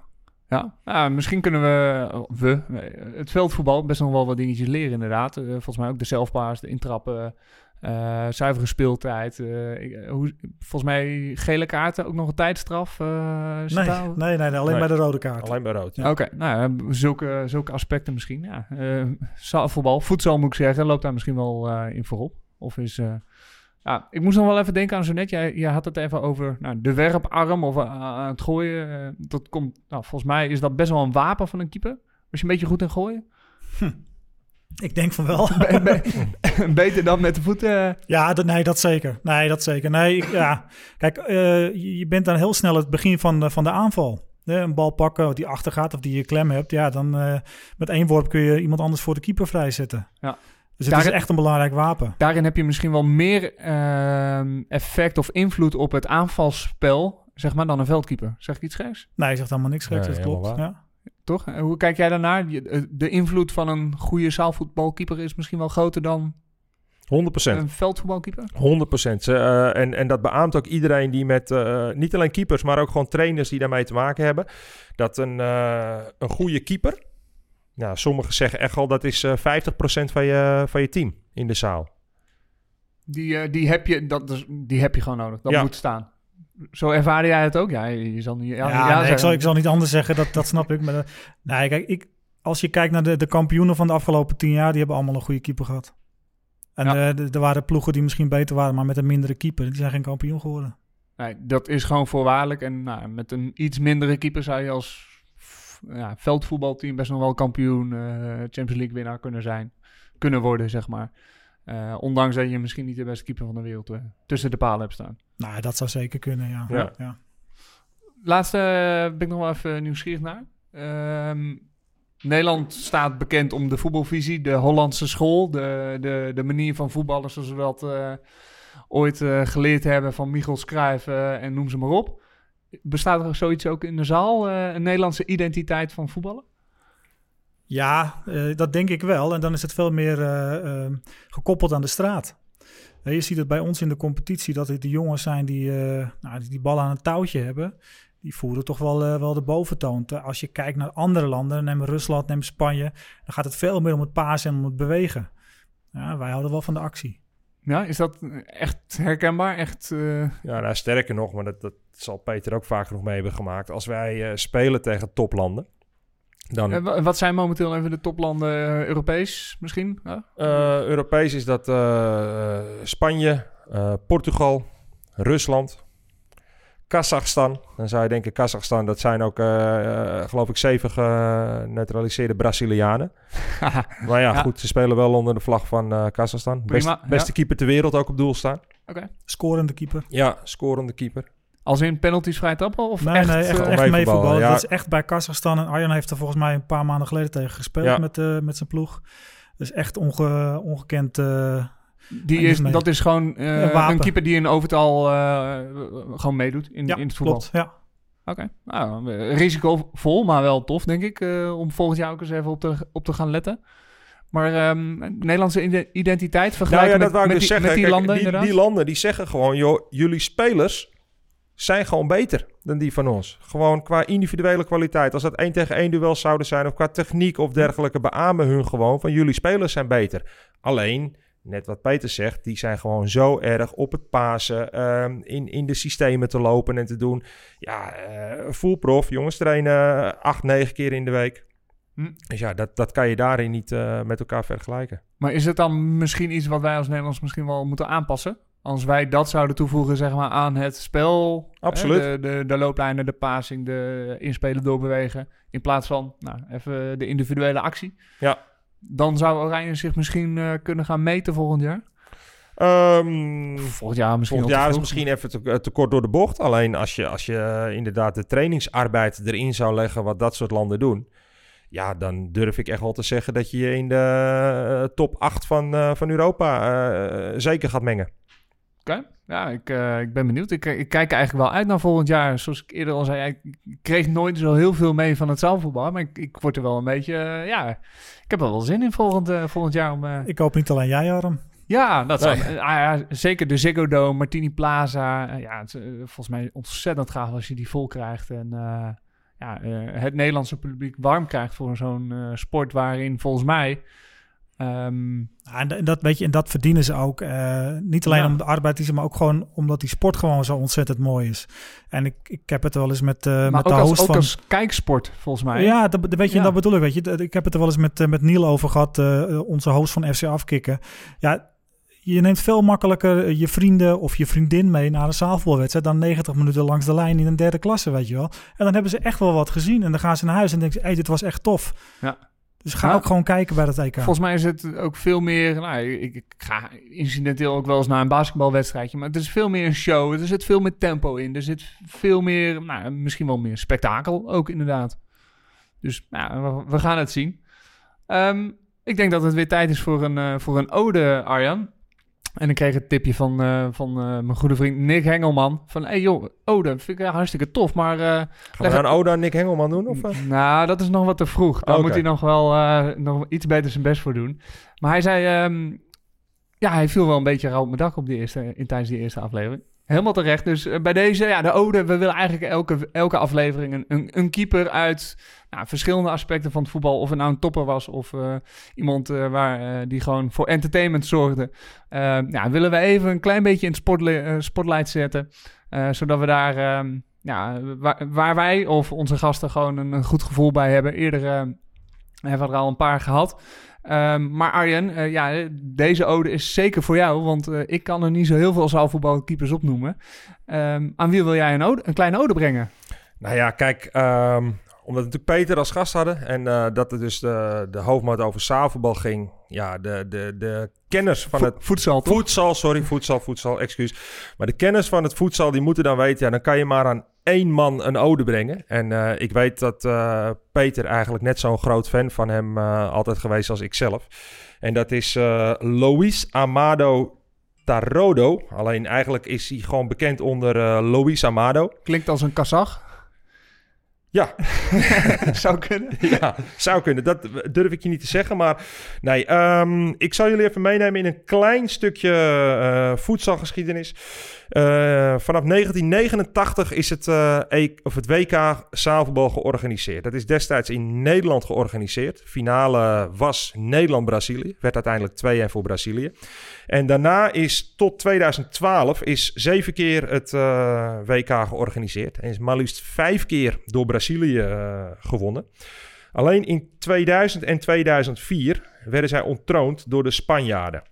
Ja. Ja, misschien kunnen we, we, eh, het veldvoetbal best nog wel wat dingetjes leren inderdaad. Volgens mij ook de zelfpaas, de intrappen, eh, zuivere speeltijd. eh, ik- eh, hoe, volgens mij gele kaarten, ook nog een tijdstraf. eh, zit Nee, nee, nee, nee, alleen Nee. bij de rode kaart. Alleen bij rood. Ja. Oké, nou zulke, zulke aspecten misschien. Ja. Eh, zaalvoetbal, voedsel moet ik zeggen, loopt daar misschien wel eh, in voorop. Of is... eh, ja, ik moest nog wel even denken aan zo net. Jij, jij had het even over nou, de werparm of aan het gooien. dat komt, nou, volgens mij is dat best wel een wapen van een keeper. Was je een beetje goed in gooien? Ik denk van wel. Be- be- Beter dan met de voeten. Ja, dat, nee, dat zeker. Nee, dat zeker. Nee, ik- ja. Kijk, eh, je, bent dan heel snel het begin van, de- van de aanval. Hè, een bal pakken die achter gaat of die je klem hebt. Ja, dan eh, met één worp kun je iemand anders voor de keeper vrijzetten. Ja. Dus het is echt een belangrijk wapen. Daarin heb je misschien wel meer ehm, effect of invloed op het aanvalsspel, zeg maar, dan een veldkeeper. Zeg ik iets geks? Nee, je zegt helemaal niks geks. Nee, dat klopt. Ja. Toch? En hoe kijk jij daarnaar? Eh, De invloed van een goede zaalvoetbalkeeper is misschien wel groter dan 100%. een veldvoetbalkeeper? 100%. Ze, eh, en, en dat beaamt ook iedereen die met, eh, niet alleen keepers, maar ook gewoon trainers die daarmee te maken hebben. Dat een, een goede keeper, nou, sommigen zeggen echt al dat is eh 50% van je, van je team in de zaal. Die, die, heb je, dat die heb je gewoon nodig. Dat Ja. moet staan. Zo ervaarde jij het ook? Ja, je zal niet... Ja, Ja, ja, nee, ik, zal, ik zal niet anders zeggen, dat, dat snap ik. Maar, nee, kijk, ik, als je kijkt naar de, de kampioenen van de afgelopen tien jaar, die hebben allemaal een goede keeper gehad. En Ja. eh, er waren ploegen die misschien beter waren, maar met een mindere keeper. Die zijn geen kampioen geworden. Nee, dat is gewoon voorwaardelijk. En nou, met een iets mindere keeper zou je als ja, veldvoetbalteam best nog wel kampioen, eh, Champions League winnaar kunnen zijn. Kunnen worden, zeg maar. Eh, ondanks dat je misschien niet de beste keeper van de wereld eh, tussen de palen hebt staan. Nou, dat zou zeker kunnen, ja. Ja. ja. Laatste eh, ben ik nog wel even nieuwsgierig naar. Ehm, Nederland staat bekend om de voetbalvisie, de Hollandse school, de, de, de manier van voetballen zoals we dat ooit geleerd hebben van Michel Cruijff en noem ze maar op. Bestaat er zoiets ook in de zaal, een Nederlandse identiteit van voetballen? Ja, eh, dat denk ik wel. En dan is het veel meer eh, eh, gekoppeld aan de straat. Je ziet het bij ons in de competitie dat het de jongens zijn die, eh, nou, die die bal aan een touwtje hebben. Die voeren toch wel, wel de boventoon. Als je kijkt naar andere landen, neem Rusland, neem Spanje, dan gaat het veel meer om het pasen en om het bewegen. Ja, wij houden wel van de actie. Ja, is dat echt herkenbaar? Echt, eh, Ja, nou, sterker nog, maar dat, dat zal Peter ook vaker nog mee hebben gemaakt. Als wij eh, spelen tegen toplanden, dan... eh, wa- wat zijn momenteel even de toplanden eh, Europees misschien? Eh, Europees is dat Spanje, eh, Portugal, Rusland, Kazachstan. Dan zou je denken, Kazachstan, dat zijn ook, geloof ik, zeven geneutraliseerde Brazilianen. maar ja, Ja. goed, ze spelen wel onder de vlag van eh Kazachstan. Best, beste ja. keeper ter wereld ook op doel staan. Scorende keeper. Ja, scorende keeper. Als in penalties vrij trappen? Of Nee, echt, nee, echt, eh, echt meevoetballen, meevoetballen. ja. Dat is echt bij Kazachstan. En Arjan heeft er volgens mij een paar maanden geleden tegen gespeeld Ja. met, eh, met zijn ploeg. Dus echt onge, ongekend. eh, Die is, mee. dat is gewoon eh, Een keeper die in overtal eh, gewoon meedoet in, ja, in het voetbal. klopt. Ja. Oké, nou, risicovol, maar wel tof, denk ik, eh, om volgend jaar ook eens even op te, op te gaan letten. Maar ehm, Nederlandse ide- identiteit Nou vergelijken ja, dat met, wou ik met, dus die, zeggen. met die Kijk, landen die, inderdaad? die landen die zeggen gewoon, joh, jullie spelers zijn gewoon beter dan die van ons. Gewoon qua individuele kwaliteit. Als dat één tegen één duel zouden zijn of qua techniek of dergelijke, beamen hun gewoon van jullie spelers zijn beter. Alleen, net wat Peter zegt, die zijn gewoon zo erg op het pasen, ehm, in, in de systemen te lopen en te doen. Ja, eh full prof, jongens trainen acht, negen keer in de week. Hm. Dus ja, dat, dat kan je daarin niet eh, met elkaar vergelijken. Maar is het dan misschien iets wat wij als Nederlands misschien wel moeten aanpassen? Als wij dat zouden toevoegen zeg maar, aan het spel. Absoluut. Hè, de, de, de looplijnen, de passing, de inspelen, doorbewegen. In plaats van nou, even de individuele actie. Ja. Dan zou Oranje zich misschien eh, kunnen gaan meten volgend jaar. Ehm, Volgend jaar misschien Volgend jaar is misschien even te, te kort door de bocht. Alleen als je, als je eh, inderdaad de trainingsarbeid erin zou leggen, wat dat soort landen doen. Ja, dan durf ik echt wel te zeggen dat je je in de eh, top 8 van, eh, van Europa eh, zeker gaat mengen. Oké, ja, ik, eh, ik ben benieuwd. Ik, ik kijk er eigenlijk wel uit naar volgend jaar. Zoals ik eerder al zei, ik kreeg nooit zo heel veel mee van het zaalvoetbal. Maar ik, ik word er wel een beetje, eh, ja, ik heb er wel zin in volgend, eh, volgend jaar. Om, eh, Ik hoop niet alleen jij, Arm. ja, dat zou, Nee. eh, ah, ja, zeker de Ziggo Dome, Martini Plaza. Eh, ja, het is eh, volgens mij ontzettend gaaf als je die vol krijgt. En eh, ja, eh, het Nederlandse publiek warm krijgt voor zo'n eh, sport waarin volgens mij... ehm, Ja, en dat, weet je, en dat verdienen ze ook. eh, niet alleen Ja. om de arbeid die ze, maar ook gewoon omdat die sport gewoon zo ontzettend mooi is. En ik, ik heb het wel eens met, eh maar met ook, de als, host ook van... als kijksport, volgens mij. Ja, dat, weet je, Ja. dat bedoel ik. Weet je. Ik heb het er wel eens met, eh, met Niel over gehad, eh, onze host van FC Afkikken. Ja, je neemt veel makkelijker je vrienden of je vriendin mee naar een zaalvoetbalwedstrijd dan 90 minuten langs de lijn in een derde klasse, weet je wel. En dan hebben ze echt wel wat gezien en dan gaan ze naar huis en denken ze, hey, dit was echt tof. Ja. Dus ga ook gewoon kijken bij dat EK. Volgens mij is het ook veel meer. Nou, ik, ik ga incidenteel ook wel eens naar een basketbalwedstrijdje. Maar het is veel meer een show. Er zit veel meer tempo in. Er zit veel meer. Nou, misschien wel meer spektakel ook, inderdaad. Dus nou, we, we gaan het zien. Ehm, ik denk dat het weer tijd is voor een, eh, voor een ode, Arjan. En ik kreeg een tipje van, eh, van eh, mijn goede vriend Nick Hengelman. Van, hé hey joh, ode, vind ik hartstikke tof. Maar eh, Gaan we ode aan Nick Hengelman doen? Of, nou, dat is nog wat te vroeg. Daar moet hij nog wel nog iets beter zijn best voor doen. Maar hij zei... ehm, ja, hij viel wel een beetje rauw op mijn dak op die eerste, in, tijdens die eerste aflevering. Helemaal terecht. Dus eh, bij deze, ja, de ode. We willen eigenlijk elke, elke aflevering een, een, keeper uit nou, verschillende aspecten van het voetbal. Of het nou een topper was of eh, iemand eh, waar, die gewoon voor entertainment zorgde. Ja, willen we even een klein beetje in het spotli- spotlight zetten. zodat we daar, ehm, ja, waar, waar wij of onze gasten gewoon een, een goed gevoel bij hebben. Eerder hebben we er al een paar gehad. Ehm, maar Arjen, eh, ja, deze ode is zeker voor jou, want eh, ik kan er niet zo heel veel zaalvoetbalkeepers opnoemen. Ehm, aan wie wil jij een, ode, een kleine ode brengen? Nou ja, kijk, ehm, omdat we natuurlijk Peter als gast hadden en eh, dat het dus de, de hoofdmoot over zaalvoetbal ging. Ja, de, de, de kenners van het voedsel? Voedsel, sorry, voedsel, voedsel, excuus. Maar de kennis van het voedsel, die moeten dan weten... ja, dan kan je maar aan één man een ode brengen. En eh, ik weet dat eh, Peter eigenlijk net zo'n groot fan van hem eh, altijd geweest als ik zelf. En dat is Luis Amado Tarodo. Alleen eigenlijk is hij gewoon bekend onder Luis Amado. Klinkt als een Kazach. Ja, Zou kunnen. ja, zou kunnen. Dat durf ik je niet te zeggen. Maar nee, ehm, ik zal jullie even meenemen in een klein stukje voedselgeschiedenis. Eh, vanaf 1989 is het, eh, E- of het WK zaalvoetbal georganiseerd. Dat is destijds in Nederland georganiseerd. Finale was Nederland-Brazilië. Werd uiteindelijk 2-1 voor Brazilië. En daarna is tot 2012 is zeven keer het eh, WK georganiseerd. En is maar liefst vijf keer door Brazilië gewonnen. Alleen in 2000 en 2004 werden zij ontroond door de Spanjaarden.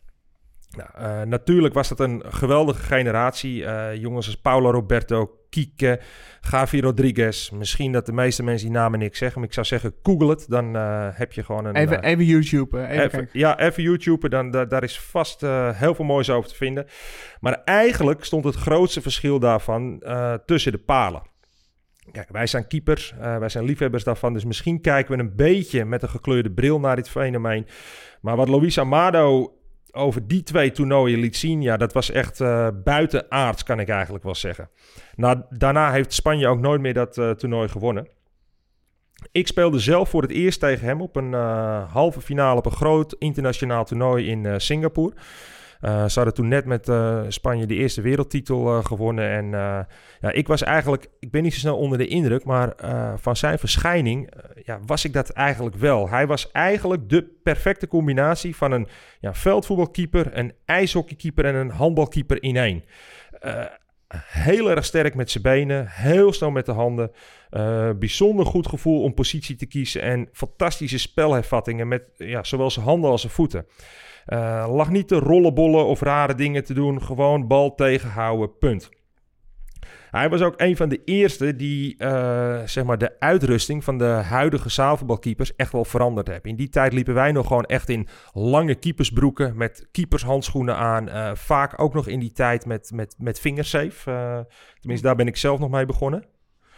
Nou, eh, natuurlijk was dat een geweldige generatie. Eh, jongens als Paulo Roberto, Kike, Gavi Rodriguez. Misschien dat de meeste mensen die namen niks zeggen. Maar ik zou zeggen, google het. Dan eh, heb je gewoon een... Even, even YouTube. Even, ja, even YouTube, dan, da- daar is vast heel veel moois over te vinden. Maar eigenlijk stond het grootste verschil daarvan tussen de palen. Kijk, wij zijn keepers, wij zijn liefhebbers daarvan. Dus misschien kijken we een beetje met een gekleurde bril naar dit fenomeen. Maar wat Luis Amado over die twee toernooien liet zien, ja, dat was echt eh buitenaards, kan ik eigenlijk wel zeggen. Nou, daarna heeft Spanje ook nooit meer dat eh, toernooi gewonnen. Ik speelde zelf voor het eerst tegen hem op een eh, halve finale op een groot internationaal toernooi in Singapore. Eh, ze hadden toen net met eh, Spanje de eerste wereldtitel eh, gewonnen. En ja, ik was eigenlijk, ik ben niet zo snel onder de indruk, maar van zijn verschijning ja, was ik dat eigenlijk wel. Hij was eigenlijk de perfecte combinatie van een ja, veldvoetbalkeeper, een ijshockeykeeper en een handbalkeeper in één. Heel erg sterk met zijn benen, heel snel met de handen. bijzonder goed gevoel om positie te kiezen en fantastische spelhervattingen met ja, zowel zijn handen als zijn voeten. Eh, lag niet te rollenbollen of rare dingen te doen, gewoon bal tegenhouden, punt. Hij was ook een van de eerste die eh, zeg maar de uitrusting van de huidige zaalvoetbalkeepers echt wel veranderd hebben. In die tijd liepen wij nog gewoon echt in lange keepersbroeken met keepershandschoenen aan. Eh, vaak ook nog in die tijd met, met, met vingersafe. Tenminste, daar ben ik zelf nog mee begonnen.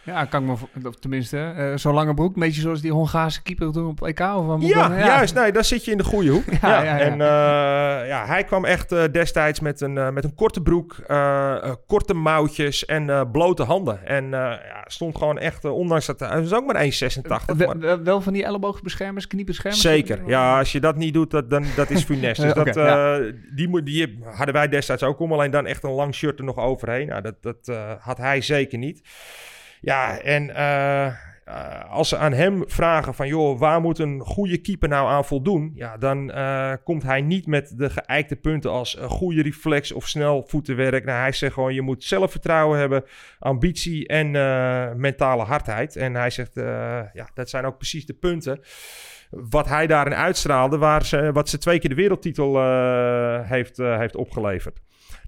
Ja, kan ik me... tenminste, eh, zo'n lange broek. Een beetje zoals die Hongaarse keeper doen op EK. Of wat Ja, dan- juist. Nee, daar zit je in de goede hoek. Ja, ja, ja, ja. En eh, ja, hij kwam echt eh, destijds met een, met een korte broek, korte mouwtjes en blote handen. En ja, stond gewoon echt, ondanks dat hij was ook maar 1,86. Wel- maar- wel- wel van die elleboogbeschermers, kniebeschermers? Zeker. Ja, als je dat niet doet, dat, dan, dat is funest. Dus dat, die, die hadden wij destijds ook om. Alleen dan echt een lang shirt er nog overheen. Nou, dat, dat had hij zeker niet. Ja, en eh, eh, als ze aan hem vragen van... joh, waar moet een goede keeper nou aan voldoen? Ja, dan eh, komt hij niet met de geëikte punten als een goede reflex of snel voetenwerk. Nou, hij zegt gewoon, je moet zelfvertrouwen hebben, ambitie en mentale hardheid. En hij zegt, ja, dat zijn ook precies de punten wat hij daarin uitstraalde, waar ze, wat ze twee keer de wereldtitel heeft, heeft opgeleverd.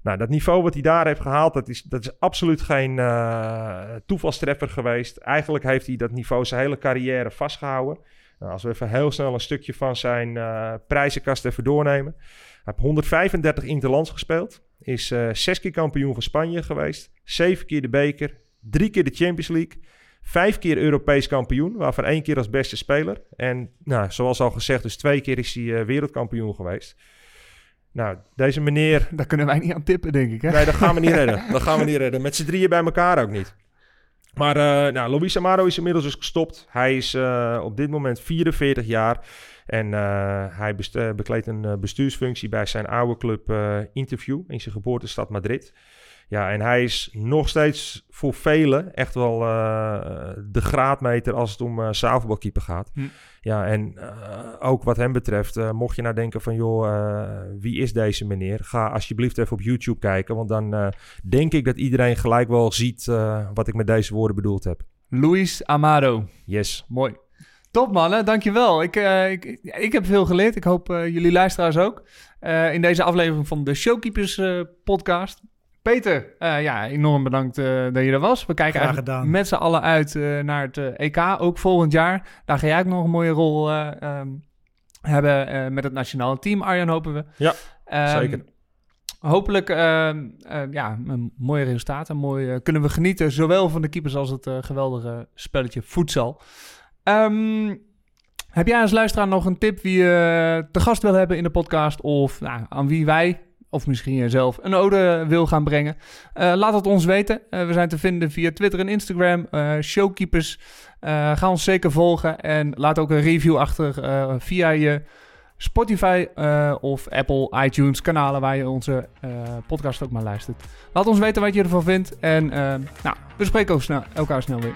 Nou, dat niveau wat hij daar heeft gehaald, dat is, dat is absoluut geen eh, toevalstreffer geweest. Eigenlijk heeft hij dat niveau zijn hele carrière vastgehouden. Nou, als we even heel snel een stukje van zijn eh, prijzenkast even doornemen. Hij heeft 135 interlands gespeeld. Is eh, zes keer kampioen van Spanje geweest. Zeven keer de beker. Drie keer de Champions League. Vijf keer Europees kampioen, waarvan één keer als beste speler. En nou, zoals al gezegd, dus twee keer is hij wereldkampioen geweest. Nou, deze meneer, Daar kunnen wij niet aan tippen, denk ik. Hè? nee, dat gaan we niet redden. Dat gaan we niet redden. Met z'n drieën bij elkaar ook niet. Maar uh, nou, Luis Amaro is inmiddels dus gestopt. Hij is uh, op dit moment 44 jaar. En uh, hij bekleedt een bestuursfunctie bij zijn oude club Interview in zijn geboortestad Madrid. Ja, en hij is nog steeds voor velen echt wel uh, de graadmeter als het om uh, zaalvoetbalkeeper gaat. Hm. Ja, en uh, ook wat hem betreft, mocht je nou denken van joh, wie is deze meneer? Ga alsjeblieft even op YouTube kijken, want dan denk ik dat iedereen gelijk wel ziet wat ik met deze woorden bedoeld heb. Luis Amado. Yes. Mooi. Top mannen, dankjewel. Ik, uh, ik, ik heb veel geleerd. Ik hoop uh, jullie luisteraars ook. Uh, in deze aflevering van de Showkeepers podcast. Peter, uh, ja, enorm bedankt uh, dat je er was. We kijken Graag eigenlijk gedaan. met z'n allen uit uh, naar het EK, ook volgend jaar. Daar ga jij ook nog een mooie rol um, hebben met het nationale team, Arjan, hopen we. Ja, um, zeker. Hopelijk ja, een mooie resultaten. Mooi, kunnen we genieten, zowel van de keepers als het geweldige spelletje voedsel. Um, heb jij als luisteraar nog een tip wie je te gast wil hebben in de podcast? Of nou, aan wie wij of misschien jezelf een ode wil gaan brengen. Eh, laat het ons weten. Eh, we zijn te vinden via Twitter en Instagram. Eh, showkeepers, ga ons zeker volgen. En laat ook een review achter via je Spotify of Apple iTunes kanalen waar je onze podcast ook maar luistert. Laat ons weten wat je ervan vindt. En nou, we spreken ook elkaar snel weer.